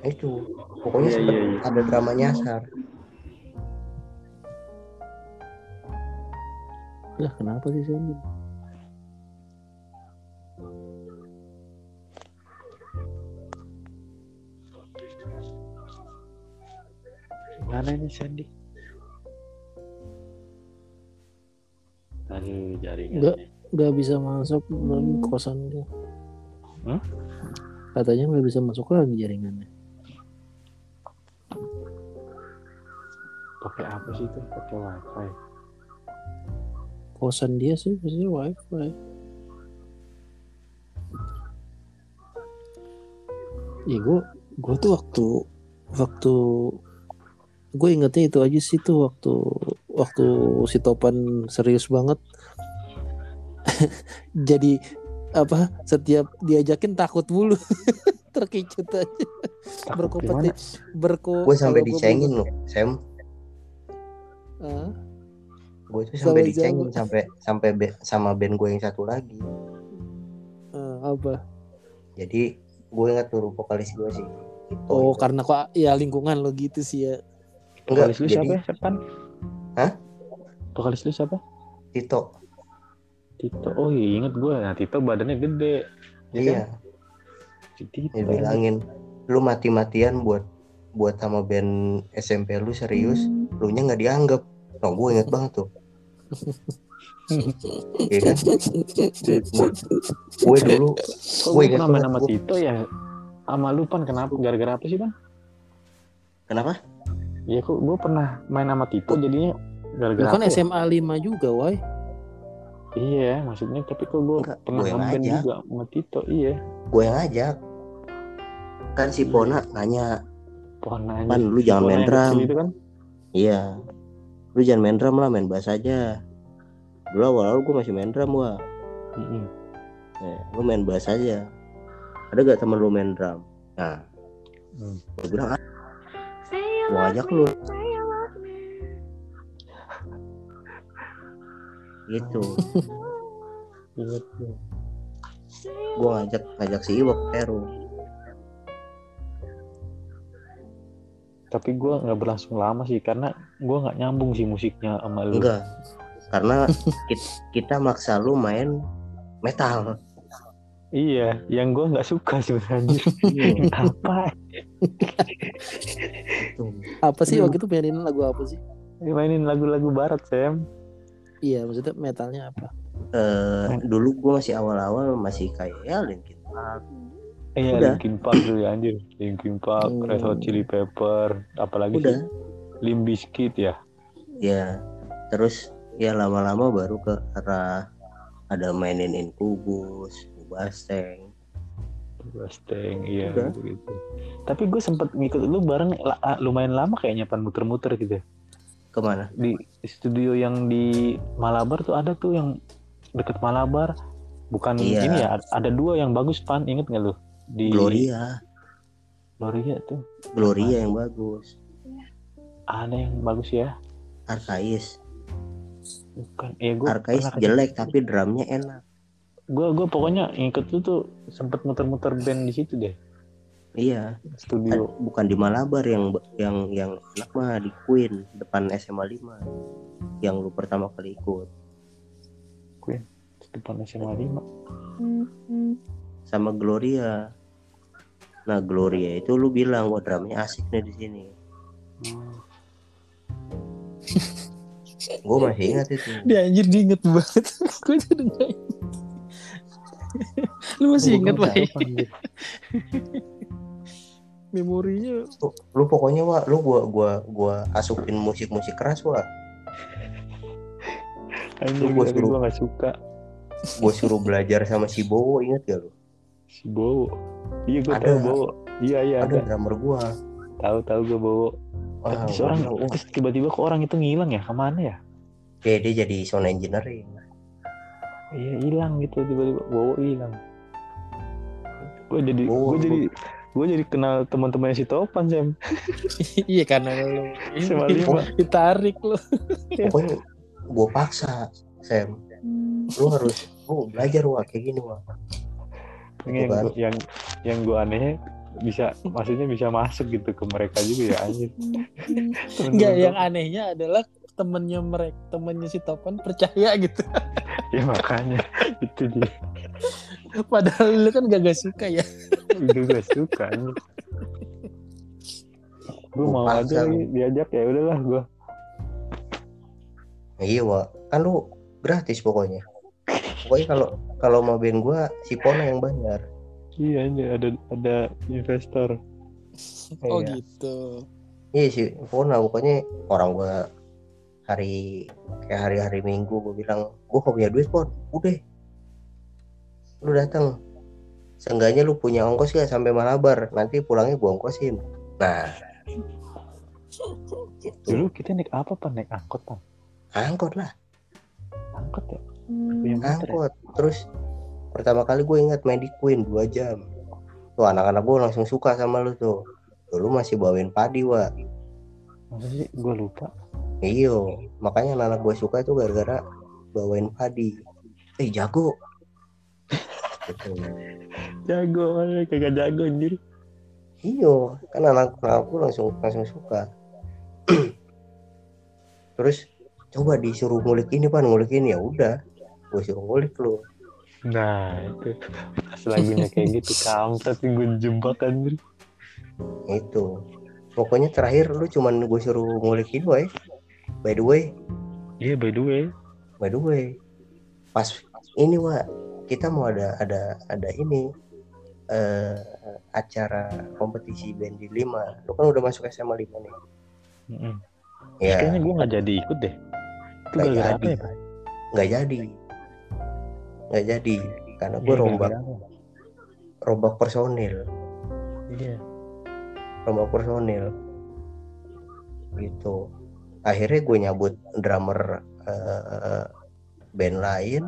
Itu. Pokoknya Iya, iya, iya. ada drama nyasar. Lah kenapa sih saya mana ini Sandy aduh jaringan Nggak. nggak bisa masuk lagi kosan dia. Hmm? katanya nggak bisa masuk lagi jaringannya. Pakai apa sih itu? Pakai wifi. Kosan dia sih biasanya wifi. Ya gue gue tuh waktu waktu gue ingetnya itu aja sih tuh waktu waktu si Topan serius banget. Jadi apa setiap diajakin takut mulu. Terkicut aja. Berkompetisi berko gue sampai dicengin loh Sam. "Ah, gue tuh sampai dicengin sampai sampai be- sama band gue yang satu lagi. Ah, apa? Jadi gue ingat tuh vokalis gue sih. Tito oh karena kok ya lingkungan lo gitu sih ya. Enggak Vokalis lu jadi siapa Siapa? Hah? Vokalis lu siapa? Tito Tito. Oh iya inget gue. Nah Tito badannya gede. Ya iya kan? Tito. dia bilangin lu mati-matian buat buat sama band SMP lu serius lu nya nggak dianggap nah gue inget banget tuh Iya kan gue dulu Gue inget sama gua- Tito ya? Sama lu pan kenapa? Gara-gara apa sih pan? kenapa Ya kok gue pernah main sama Tito jadinya gara-gara kan ya? SMA 5 juga, woi. Iya maksudnya tapi kok gue Enggak, pernah ngeband ngajak. juga sama Tito. Iya. gue yang ngajak kan si Pona nanya Pohon nanya. Pan, lu jangan main drum. Itu kan? iya lu jangan main drum lah main bass aja dulu awal-awal gue masih main drum gua Mm-mm. eh, lu main bass aja ada gak temen lu main drum nah Hmm. gue bilang ah, gue ajak lu gitu gue. ngajak ngajak si Iwak Peru Tapi gue nggak berlangsung lama sih karena gue nggak nyambung sih musiknya sama lu. enggak karena kita, kita maksa lu main metal Iya, yang gue nggak suka sebenarnya. Iya. apa? Apa sih waktu itu mainin lagu apa sih? Mainin lagu-lagu barat Sam. Iya, maksudnya metalnya apa? Eh, dulu gue masih awal-awal masih kayak ya Linkin Park. Iya, Udah. Linkin Park dulu ya anjir. Linkin Park, Hmm. Red Hot Chili Pepper, apalagi Udah, sih Limp Bizkit ya. ya. Terus ya lama-lama baru ke arah ada mainin Incubus, Basteng. Basteng, iya Udah. gitu, gitu. Tapi gue sempet ngikut lu bareng lumayan lama kayaknya pan muter-muter gitu. Ya. Ke mana? Di studio yang di Malabar tuh ada tuh yang deket Malabar. Bukan Iya. ini ya, ada dua yang bagus pan, inget nggak lu? Di Gloria, Gloria tuh Gloria yang bagus. ada yang bagus ya. Arkais, Bukan, eh gue Arkais jelek tapi drumnya enak. Gue gue pokoknya ngikut lu tuh sempet muter-muter band di situ deh, Iya, studio. bukan di Malabar yang yang yang enak mah di Queen depan SMA 5 yang lu pertama kali ikut depan SMA 5 sama Gloria. Nah Gloria itu lu bilang wah drumnya asik nih di sini. Gue masih ingat itu. Dia anjir dia inget banget. Gue jadi. Lu masih inget Gua Pak? Memorinya Lu, lu pokoknya wah lu gua gua gua asukin musik-musik keras wah. Anjir, Gua suruh- gue gak suka Gue suruh belajar sama si Bowo inget gak lu? si Bowo. Iya gue Ada. tahu Bowo. Iya iya Ada ada. drummer gua. Tahu tahu gue Bowo. Wah, terus gua orang terus tiba-tiba kok orang itu ngilang ya ke mana ya? kayak dia jadi sound engineering. Iya hilang gitu tiba-tiba Bowo hilang. Gue jadi gue jadi gue jadi kenal teman-temannya si Topan Sam. iya karena lu SMA ini lima. ditarik lu. Pokoknya gua paksa, Sam. Lu harus lu belajar wah kayak gini wah. Yang gua- yang yang gue anehnya bisa maksudnya bisa masuk gitu ke mereka juga ya anjir. Temen-temen Enggak, yang anehnya adalah temennya mereka, temennya si Topan percaya gitu. ya makanya itu dia. Padahal lu kan gak, gak suka ya. Gue gak suka. Gue Gua mau aja diajak ya udahlah gue. Iya wah, kan lu gratis pokoknya. Pokoknya kalau kalau mau band gua si Pona yang bayar. Iya anjir ada ada investor. Oh Iya. gitu. Iya si Pona pokoknya orang gua hari kayak hari-hari Minggu gua bilang gua gak punya duit Pon, udah lu datang. Seenggaknya lu punya ongkos ya sampai Malabar, nanti pulangnya gua ongkosin. Nah, gitu. Dulu kita naik apa pan? Naik angkot pan? angkot lah, Angkot ya? Punya motor ya? angkot. Terus pertama kali gue ingat main di Queen 2 jam. Tuh anak-anak gua langsung suka sama lu tuh. Dulu masih bawain padi, Wak. Masa sih? Gue lupa. Iyo, makanya anak gue suka itu gara-gara bawain padi. Eh jago. Jago, mana kagak jago anjir. Iyo, kan anak-anakku langsung langsung suka. Terus coba disuruh ngulik ini pan, ngulik ini ya udah, gue suruh ngulik lu. Nah itu pas lagunya kayak gitu kampret gue jebak anjir. Itu. Pokoknya terakhir lu cuman gue suruh ngulik ini wae. By the way, Iya by the way. by the way, pas ini wa kita mau ada ada ada ini eh acara kompetisi band di 5 lu kan udah masuk SMA 5 nih. Mm-mm. ya. Kayaknya gue nggak jadi ikut deh. Itu nggak jadi. ya? Nggak jadi. Nggak jadi. Karena gue Iya, rombak rombak personil. Iya. rombak personil. Gitu. Akhirnya gue nyabut drummer eh, band lain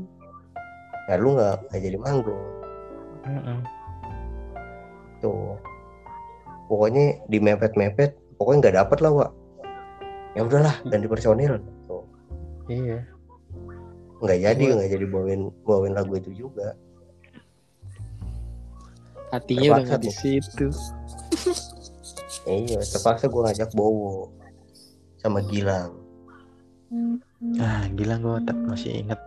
ya lu nggak nggak jadi manggung. Mm-mm. tuh. Pokoknya di mepet mepet pokoknya nggak dapet lah Wak. Ya udahlah ganti personil. Tuh. Iya. nggak jadi nggak jadi bawain bawain lagu itu juga. Hatinya udah Terpaksa nggak di situ. iya terpaksa gue ngajak Bowo sama Gilang. Nah, gila gue tak masih inget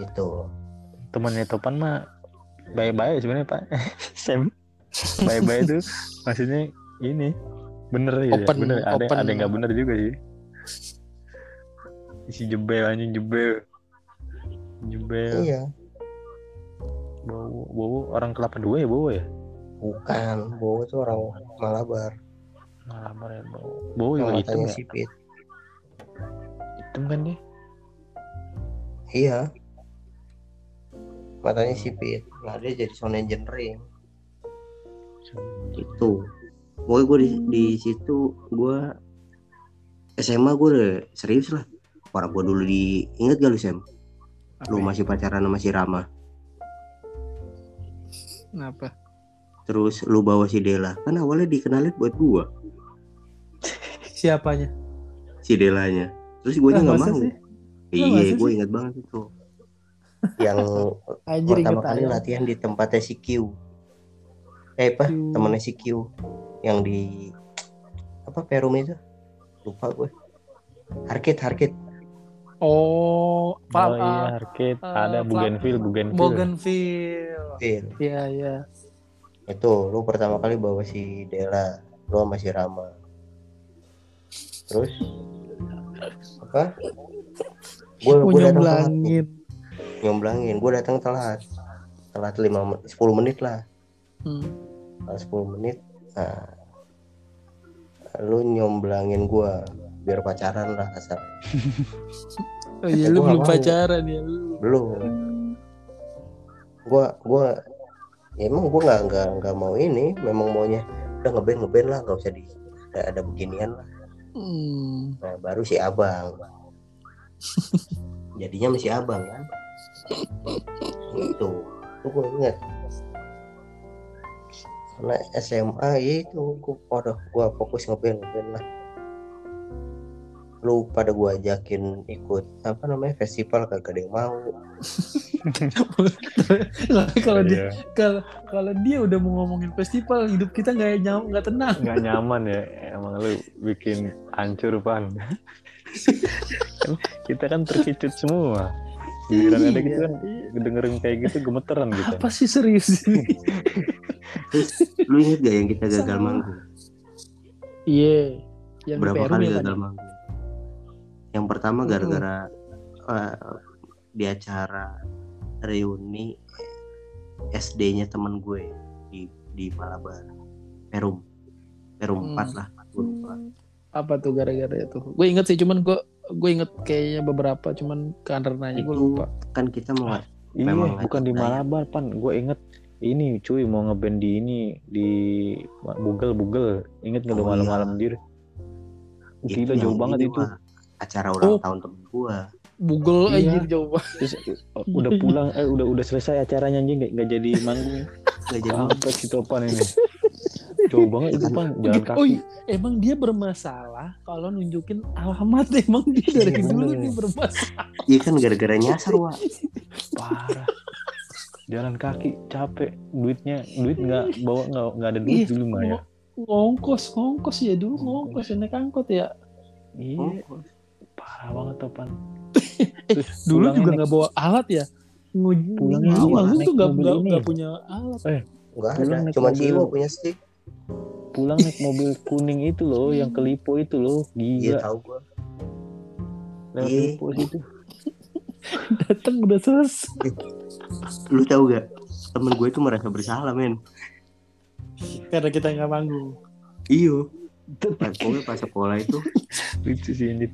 gitu temannya Topan mah baik-baik sebenarnya Pak. Sam. Baik-baik itu maksudnya ini bener ya, Open- bener ada open. ada nggak bener juga sih. si jebel anjing jebel jebel Iya, Bowo Bowo orang kelapa dua ya Bowo ya bukan. Bowo tuh orang Malabar. Malamar ya Bowo Bowo juga hitam ya sipit. hitam kan dia Iya. Matanya sipit. Nah dia jadi sound engineering. Itu. Pokoknya gue di, di situ gue SMA gue udah serius lah. Orang gue dulu di inget gak lu Sam? Apa Lu masih pacaran sama si Rama. Kenapa? Terus lu bawa si Dela. Kan awalnya dikenalin buat gue Siapanya? si Delanya. Terus gue nya Lah, nggak mau. Iya, masa gue inget banget itu. Yang Anjir pertama kali aja. latihan di tempatnya si Q. Eh apa? Q. Temennya si Q. Yang di apa Perum itu? Lupa gue. Arcade, arcade. Oh, oh paham. iya ah, arcade eh, ada Bougainville Bougainville Bougainville. Iya. Iya. Itu lu pertama kali bawa si Dela, lu sama si Rama. Terus apa? Gue gue datang. Nyomblangin. Gue datang telat. Telat 5 men- 10 menit lah. Hmm. Telat 10 menit. Nah, lu nyomblangin gua biar pacaran lah kasar. Oh iya, lu belum pacaran ya lu. Belum. Gua gua ya emang gua nggak nggak nggak mau ini, memang maunya udah ngeband ngeband lah, nggak usah di ada, ada beginian lah. Hmm. Nah, baru si abang. Jadinya masih abang kan. Itu. Itu gue inget. Karena SMA ya itu gua, waduh, gua fokus ngeband ngeband lah. Lu pada gua ajakin ikut apa namanya festival kagak ada yang mau. Lah, kalau dia kalau kalau dia udah mau ngomongin festival, hidup kita nggak nyam nggak tenang. nggak nyaman ya emang lu bikin hancur pan Kan kita kan terkicut semua giliran ada gitu kan Iya. dengerin kayak gitu gemeteran gitu Apa sih serius? Lu inget gak yang kita gagal manggung? Iya. Yang di Berapa kali ya kan? gagal manggung? Yang pertama Mm-mm. gara-gara eh, di acara reuni SD-nya temen gue di di Malabar. Perum. Perum Hmm. 4 lah, gue lupa. Apa tuh gara-gara itu? Gue inget sih, cuman gue gue inget kayaknya beberapa, cuman karenanya gue lupa. kan kita mau iya Memang nggak bukan di. Malabar pan gue inget ini cuy mau ngeband di ini di Bugel Bugel inget nggak Oh, iya. malam-malam dir gila jauh banget itu. Acara ulang Oh. tahun temen gue. Google Iya. anjir jauh banget. terus oh, udah pulang eh udah udah selesai acaranya anjing nggak nggak jadi manggung Gak jadi sampai si Topan ini jauh banget itu pan jalan Oh kaki iya, emang dia bermasalah kalau nunjukin alamat emang dia dari Iya, dulu nih bermasalah. Iya kan gara-gara nyasar, Wak. parah jalan kaki capek duitnya duit nggak bawa nggak nggak ada duit Ih, dulu mah ya Ngongkos, ngongkos ya dulu ngongkos ya naik angkot ya. iya parah banget Topan Eh, Dulu juga nggak bawa alat ya. Ngu- Pulangnya Ngu- bawa manggung naik tuh nggak ya? punya alat. Enggak Pulang ada, cuma mobil. si Iwo punya stick. Pulang naik mobil kuning itu loh yang kelipo itu loh Iya gila tahu gua. lewat Iya. kelipo situ Datang udah selesai. Lu tahu gak? Temen gue itu merasa bersalah, men. Karena kita nggak manggung. Iyo. Pas pokoknya pas sekolah itu lucu sih ini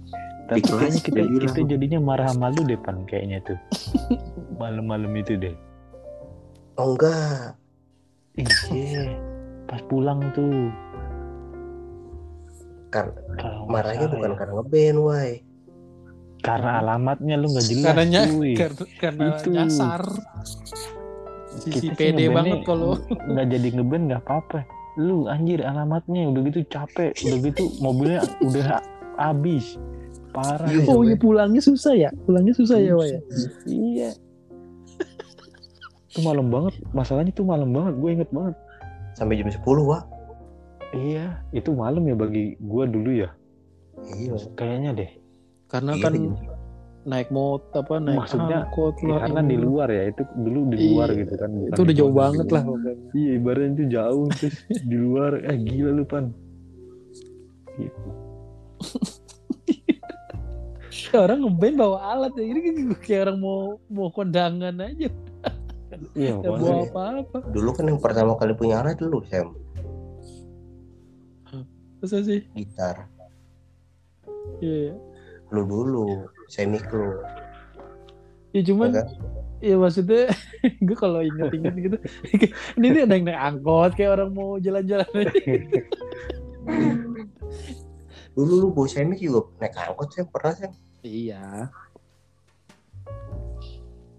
tapi kayaknya kita, kita jadinya marah malu deh pan kayaknya tuh malam-malam itu deh oh enggak iya pas pulang tuh nggak marahnya salah bukan ya. karena ngeband, why? karena alamatnya lu nggak jelas Karena karena, karena Itu. nyasar. Sisi Kita pede banget kalau nggak jadi ngeband nggak apa-apa lu anjir alamatnya udah gitu capek udah gitu mobilnya udah habis parah Iya, deh. Oh iya pulangnya susah ya, pulangnya susah ya, Wak ya. iya itu malam banget masalahnya tuh malam banget gue inget banget Sampai jam 10, Wak. iya itu malam ya bagi gue dulu ya Iya. kayaknya deh Karena Iya, kan iya. naik mot apa naik Maksudnya, angkot Ya, lah. karena ini. di luar ya itu dulu di Iya. luar gitu kan bukan Itu udah jauh banget lah iya ibaratnya itu jauh terus di luar eh gila lu pan gitu. Orang ngeband bawa alat ya. Ini kayak orang mau mau kondangan aja. Iya, bawa apa-apa. Dulu kan yang pertama kali punya alat lu, Sam, Masa sih? gitar. Iya. iya. Lu dulu, semik lu. Ya cuman Ya kan? ya maksudnya gue kalau inget-inget gitu ini dia ada yang naik angkot kayak orang mau jalan-jalan. Dulu lu bawa semik juga naik angkot, Sam, pernah, Sam? Iya.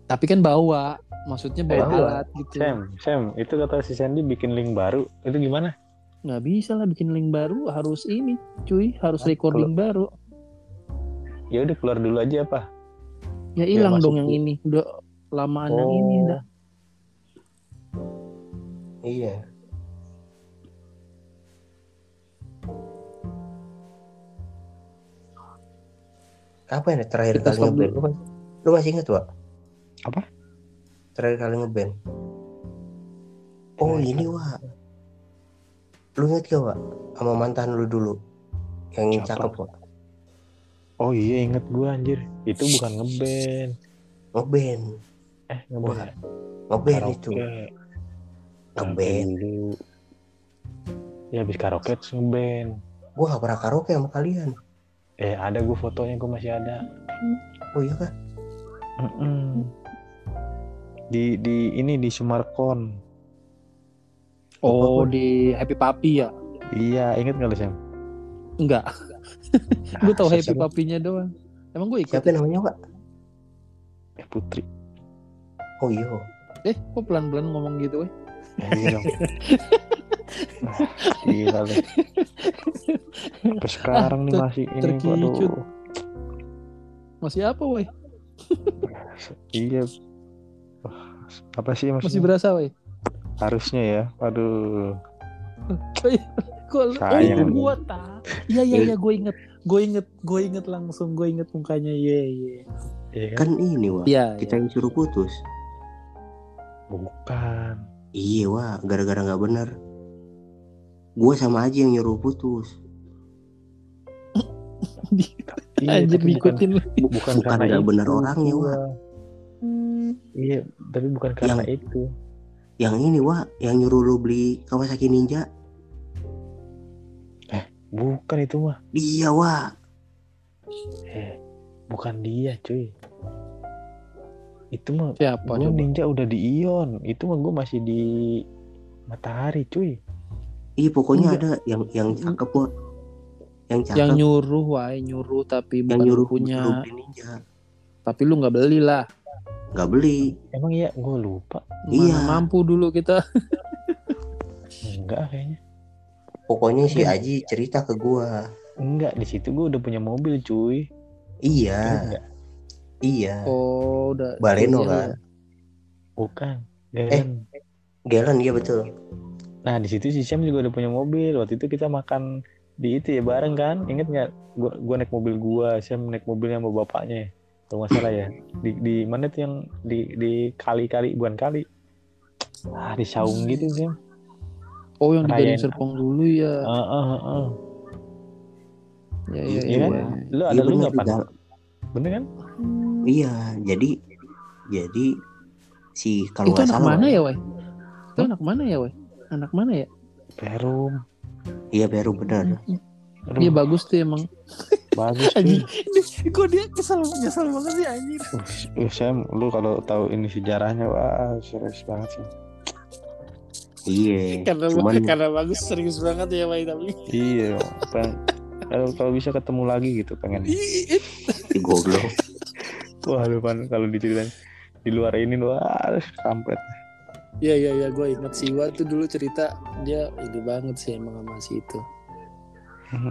Tapi kan bawa, maksudnya bawa Eh, alat gitu. Sam, Sam, itu kata si Sandy bikin link baru. Itu gimana? Nggak bisa lah bikin link baru, harus ini, cuy, harus recording baru. Ya udah keluar dulu aja apa? Ya hilang masuk dong yang ini, udah lamaan yang ini Oh. udah. Iya. Apa ya terakhir Kita kali ngeband? Lu, mas- lu masih inget, Wak? Apa? Terakhir kali ngeband. Oh, Terakhir ini, Wak. Lu inget gak, Wak? Sama mantan lu dulu. Yang Siapa? cakep, Wak. Oh iya inget gua anjir. Itu bukan ngeband. Ngeband. Eh ngeband. Ngeband itu. Ngeband. Dulu. Ya habis karaoke terus ngeband. Gua gak pernah karaoke sama kalian. Eh ada gua fotonya gua masih ada. Oh iya kan? Mm-mm. Di di ini di Sumarkon. Oh, di Happy Papi ya? Iya, inget nggak lu Sam? Enggak, Nah, gue tau Happy Papinya doang. Emang gue ikut? Siapa namanya, Wak? Eh, Putri. Oh iya. Eh, kok pelan-pelan ngomong gitu, weh? Eh, iya dong. Gila lu. Sampai sekarang nih ter- masih ini waduh. Masih apa, weh? Iya. Wah, Apa sih Masih maksudnya? berasa, weh? Harusnya ya. Waduh. Kok lu- oh, Sayang. gue tak. Iya, iya, iya, gue inget. Gue inget, gue inget langsung, gue inget mukanya. Iya, iya. Iya kan? Kan ini, Wak. Iya, Kita yang suruh putus. Bukan. Iya, Wak. Gara-gara gak bener. Gua sama aja yang nyuruh putus. Iya, Anjir tapi bukan, bukan, Bukan karena nggak itu. bener orangnya, gua. Iya, tapi bukan karena itu. Yang ini, Wak. Yang nyuruh lu beli Kawasaki Ninja. Bukan itu mah. Iya, Wak. Eh, bukan dia, cuy. Itu mah Siapa gua coba? ninja udah di Ion. Itu mah gua masih di Matahari, cuy. Iya, pokoknya Enggak. ada yang yang cakep, Wak. Yang cakep. Yang nyuruh, wah, nyuruh tapi yang bukan nyuruh punya. nyuruh Ninja. Tapi lu nggak beli lah. Gak beli. Emang iya, gua lupa. Mana Iya. mampu dulu kita. Enggak kayaknya. Pokoknya si. Aji cerita ke gua. Enggak, di situ gua udah punya mobil, cuy. Iya, enggak? iya. Oh, udah. Baleno iya, kan. Bukan. Eh. Galen. Galen iya betul. Nah, di situ si Sam juga udah punya mobil. Waktu itu kita makan di itu ya bareng kan? Ingat nggak? Gua, gua naik mobil gua, Sam naik mobilnya sama bapaknya. Kalau nggak salah ya. Di, di mana tuh yang di di kali-kali bukan kali. Ah, di Saung gitu, Sam. Oh, yang di Gading Rayain. Serpong dulu ya. Heeh, heeh, heeh. Ya, ya, Iya ya. kan? ya. Lu Iya ada lu bener, nggak? Gal. Bener kan? Iya, jadi jadi si kalau Itu nggak anak salah mana ya, Wai? Itu anak mana ya, Wai? Anak mana ya? Perum. Iya baru benar. Dia bagus tuh emang. bagus cuy. Kok dia kesal nyesal banget sih anjir. Uh, Sam, lu kalau tahu ini sejarahnya wah serius banget sih. Iya. Karena Cuman karena bagus serius banget ya, Wai tapi. Iya, peng- kalau kalau bisa ketemu lagi gitu pengen. Ih, si goblok. Wah, lu pan kalau diceritain di luar ini lu wah kampret. Iya iya iya gue inget Siwa tuh dulu cerita dia ini banget sih emang sama si itu.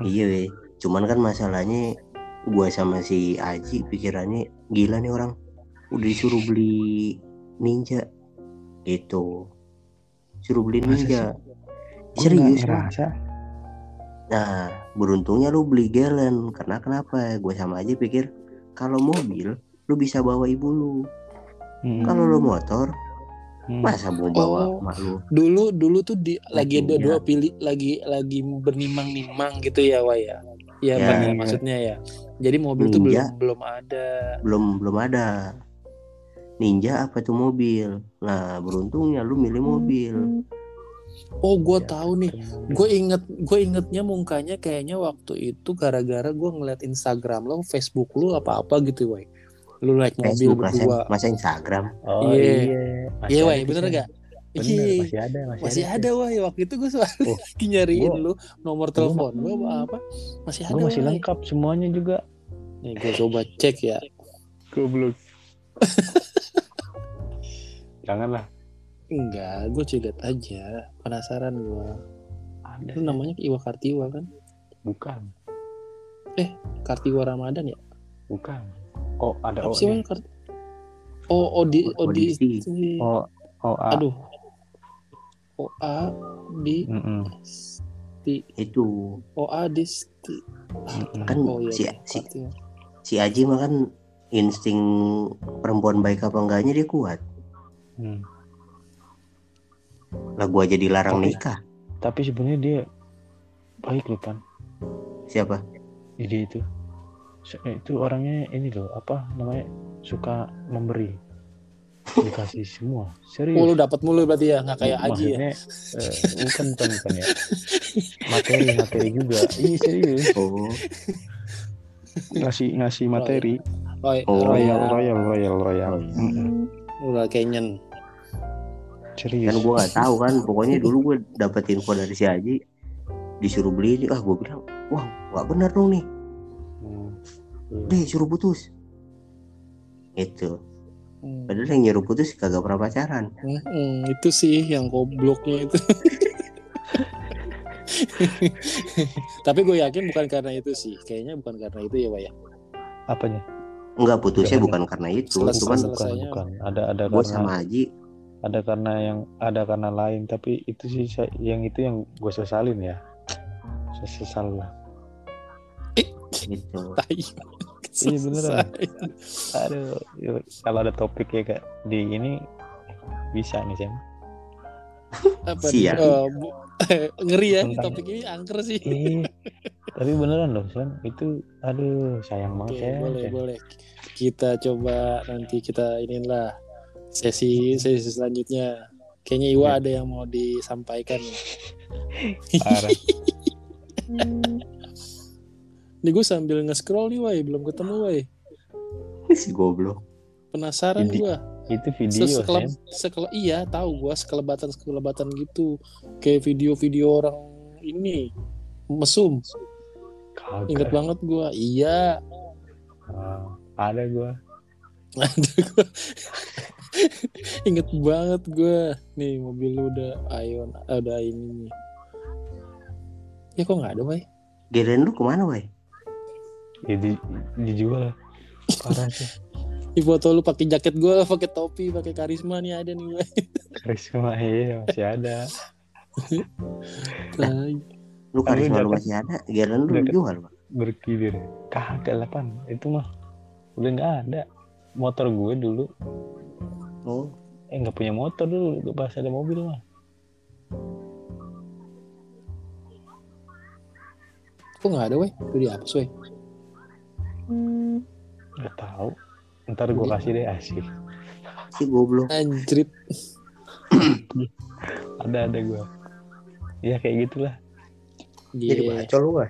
Iya weh. Cuman kan masalahnya gua sama si Aji pikirannya gila nih orang udah disuruh beli ninja. Gitu. Suruh beli Masa ninja. serius ngerasa. nah beruntungnya lu beli galen. Karena kenapa? Gue sama aja pikir kalau mobil lu bisa bawa ibu lu. Hmm, kalau lu motor hmm. masa mau bawa Oh. emak lu? Dulu dulu tuh di lagi ada Aduh, dua pilih lagi lagi bernimang-nimang gitu ya Wai ya. Iya Ya. benar maksudnya ya. Jadi mobil tuh belum belum ada. belum belum ada ninja apa tuh mobil nah beruntungnya lu milih mobil Oh, gue Ya, tahu nih. Gue inget, gue ingetnya mukanya kayaknya waktu itu gara-gara gue ngeliat Instagram lo, Facebook lu apa-apa gitu, woi. Lu naik mobil Facebook masa, berdua. masa Instagram Oh Iya. iya. Iya, tuh, bener gak? Bener, Iya, masih ada, masih, masih ada. ada, woi. Waktu itu gue soalnya Oh, lagi nyariin gua- lu nomor telepon lu apa apa. Masih ada, Gue masih woi. lengkap semuanya juga. Nih, gue coba cek ya. Goblok. Janganlah. Enggak, gue lihat aja. Penasaran gue. Ada. Itu namanya Iwa Kartiwa kan? Bukan. Kartiwa Ramadan ya? Bukan. Oh, ada Apa sih? Kart- Oh, Odi, Odi. Oh, oh. Aduh. OA di Mm-mm. di itu OA di sti. Mm-mm. kan Oh iya. si, si Kartiwa. si Aji mah kan insting perempuan baik apa enggaknya dia kuat Hmm. lah gua aja dilarang Tapi- nikah Tapi sebenarnya dia baik loh pan. siapa Ide itu. Itu orangnya ini loh apa namanya suka memberi dikasih semua. Serius. Oh, lu dapat mulu berarti ya, nggak kayak Aji ya. eh, bukan bukan bukan ya. Materi materi juga. Iya serius. Oh. Ngasih ngasih materi. Oh, Oh, royal royal. royal royal. Royal. Udah kenyen. serius. Kan gua nggak tahu kan pokoknya dulu gua dapet info dari si Aji disuruh beli ini. Ah gua bilang wah nggak benar dong nih. Hmm. deh suruh putus. Itu Hmm. padahal yang nyuruh putus kagak pernah pacaran Hmm, hmm, itu sih yang gobloknya itu. Tapi gue yakin bukan karena itu sih. Kayaknya bukan karena itu ya, Pak ya. apanya Enggak putusnya bukan karena itu Selesai. cuman bukan bukan ada ada gua karena sama Aji ada karena yang ada karena lain tapi itu sih saya- yang itu yang gue sesalin ya saya sesal lah gitu Tai. Iya, beneran. Selesai. aduh yuk, kalau ada topik ya kak di ini bisa nih Sam Apa Siap. nih? Oh, bu- ngeri ya Tentang- topik ini angker sih. Ih, tapi beneran loh Sam itu aduh sayang banget Oke, ya boleh, boleh. Kita coba nanti kita inilah sesi sesi selanjutnya. Kayaknya Iwa ada yang mau disampaikan. Parah. Nih gue sambil nge-scroll nih, Wai. Belum ketemu, Wai. si goblok Penasaran gua. itu video Sekeleb, Sam sekele, iya tahu gua sekelebatan sekelebatan gitu. Kayak video-video orang ini mesum. Ingat kagak banget gua. Iya. Ah, ada gue Ada gua. Ingat banget gua. Nih mobil lu udah Ion ada ini nih. Ya kok nggak ada, Wai? Geren lu ke mana woi ya di, dijual parah sih. Di foto lu pakai jaket gua, pakai topi, pakai karisma nih ada nih, karisma iya masih ada. Lu karisma lu masih ada? Geren lu jaket- jual Pak. berkilir. Kagak lah pan. Itu mah udah nggak ada. Motor gue dulu. Oh. Eh nggak punya motor dulu pas ada mobil mah. Kok nggak ada, Wai? Udah dihapus, Wai. Nggak tahu ntar gue kasih deh asik si goblok Anjrit. ada ada gue ya kayak gitulah jadi Iya, bacol lu woi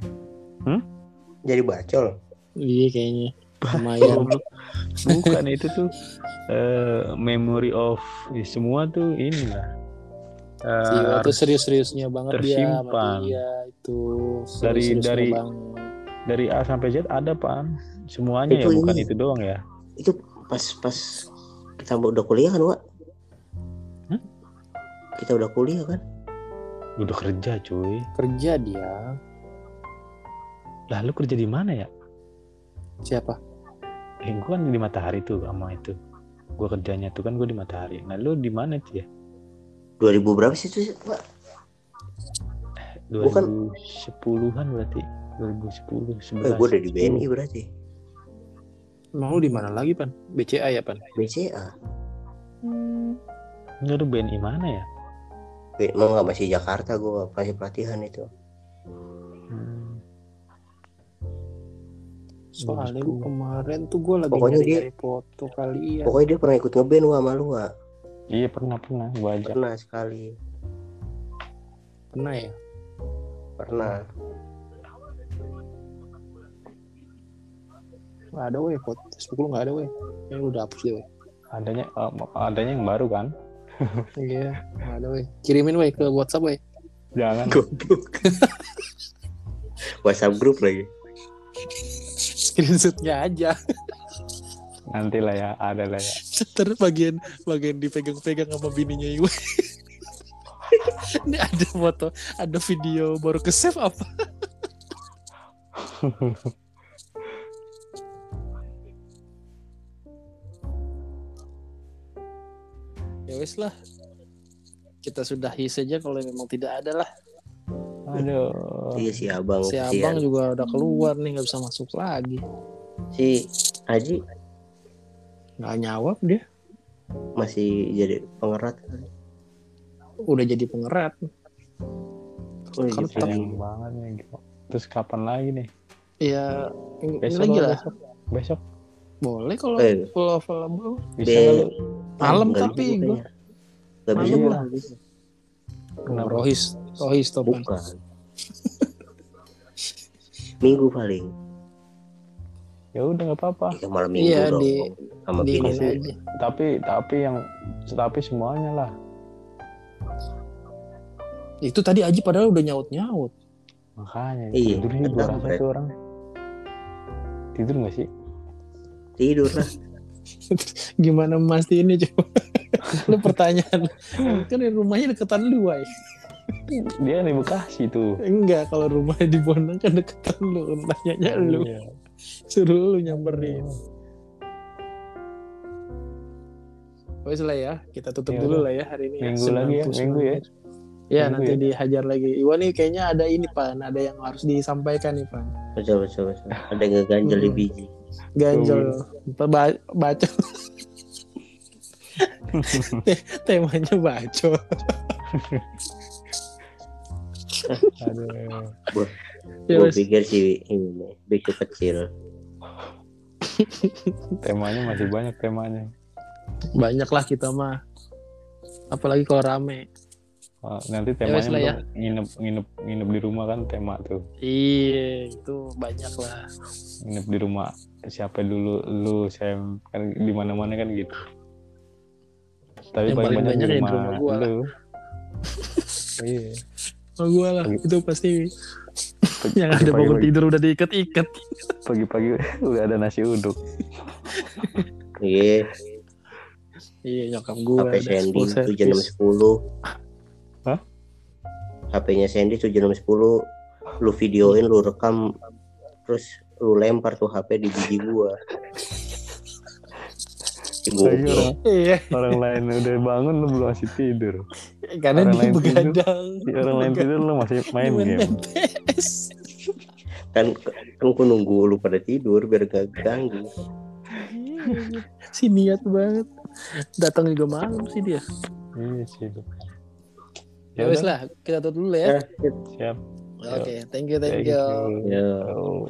Hmm? jadi bacol iya kayaknya. Lumayan. bukan itu tuh eh, memory of ya, semua tuh inilah Eh, Si tuh harus serius-seriusnya banget dia sama tersimpan. dia itu Dari- serius-seriusnya dari- banget. Dari A sampai Z ada pan. Semuanya Itu ya bukan ini. itu doang ya. Itu pas pas kita udah kuliah kan Wak? Hah? kita udah kuliah kan? Udah kerja cuy. Kerja dia. Lah lu kerja di mana ya? Siapa? Eh gue kan di matahari tuh sama itu. Gue kerjanya tuh kan gue di matahari. Nah lu di mana tuh ya 2000 berapa sih itu Pak 2010-an berarti 2010 eh, 11 gue udah di BNI berarti emang lu di mana lagi pan BCA ya pan BCA enggak lu BNI mana ya mau nggak masih Jakarta gue masih pelatihan itu Hmm. Soalnya Bagus. kemarin tuh gue lagi Pokoknya dia- foto kali ya. Pokoknya dia pernah ikut ngeband Wak, sama lu Wak. Iya pernah pernah gua ajak. Pernah sekali. Pernah ya? Pernah. Nggak ada weh. Facebook lu nggak ada weh. Ini udah hapus deh weh. Adanya eh, adanya yang baru kan? Iya, nggak ada weh. Kirimin weh ke WhatsApp weh. Jangan. Goblok. WhatsApp grup lagi. Screenshotnya aja. Nanti lah ya, ada lah ya. Ntar bagian bagian dipegang-pegang sama bininya Iwe. Ini ada foto, ada video baru ke save apa? ya wes lah. Kita sudahi saja kalau memang tidak ada lah. Aduh. Iya si abang. Si kesian. abang juga udah keluar nih nggak bisa masuk lagi. Si Haji Nggak nyawab dia. masih jadi pengerat. Udah jadi pengerat. Oh, gitu. Sayang banget nih. Gio. Terus kapan lagi nih? Ya ini Besok lagi lah, lah. Besok. Besok Boleh kalau Eh. kalau available. bisa nggak lu? Malam tapi kayaknya. Nggak bisa lah. Kenapa? Rohis, Rohis topan. Bukan. Minggu paling. Ya udah nggak apa-apa. Ya malam minggu Iya, dong. di- sama Di bini aja. Tapi tapi yang tapi semuanya lah. Itu tadi Aji padahal udah nyaut nyaut. Makanya Iya, tidur nih gua rasa tuh orang. Tidur nggak sih? Tidur lah. Gimana memastiinnya coba? lu pertanyaan. kan rumahnya deketan lu, Wai. Dia di Bekasi tuh. Enggak, kalau rumahnya di Bonang kan deketan lu. Tanyanya lu. Iya. Suruh lu nyamperin. Wes lah ya, kita tutup Ya dulu lah ya hari ini. Minggu lagi ya, 99 minggu ya. Ya, Minggu nanti ya. dihajar lagi. Iwan nih kayaknya ada ini, Pan. Ada yang harus disampaikan nih, Pan. Betul, betul, betul. Ada yang ngeganjel di Hmm. biji. Ganjel. Ba- baca. Te- Temanya baca. Aduh. Ya, Gue wes. pikir sih ini begitu kecil. Temanya masih banyak temanya. Banyak lah kita mah. Apalagi kalau rame. Oh, nanti Ya temanya ya. belum nginep nginep nginep di rumah kan tema tuh. Iya, itu banyak lah. Nginep di rumah siapa dulu lu saya kan di mana-mana kan gitu. Tapi Yang paling paling banyak banyak di ya di rumah, rumah gua lu. iya. Oh, gua lah. Pagi- Itu pasti Pagi- yang ada bangun tidur udah diikat-ikat. Pagi-pagi udah ada nasi uduk. Iya, Iya, nyokap gua. Sandy full tuh jam service. 10. Hah? HP-nya Sandy tuh jam 10. Lu videoin, lu rekam, terus lu lempar tuh HP di biji gua. Orang, Iya, orang lain udah bangun lu belum masih tidur. karena Orang dia lain begadang. Si orang lain tidur lu masih main Main game. PS. kan kan gua nunggu lu pada tidur biar gak ganggu. si niat banget. Datang juga malam sih dia. Iya sih. Ya wes lah, kita tutup dulu ya. Ya, Siap. Oke, thank you, thank Thank you. you. ya. Oh.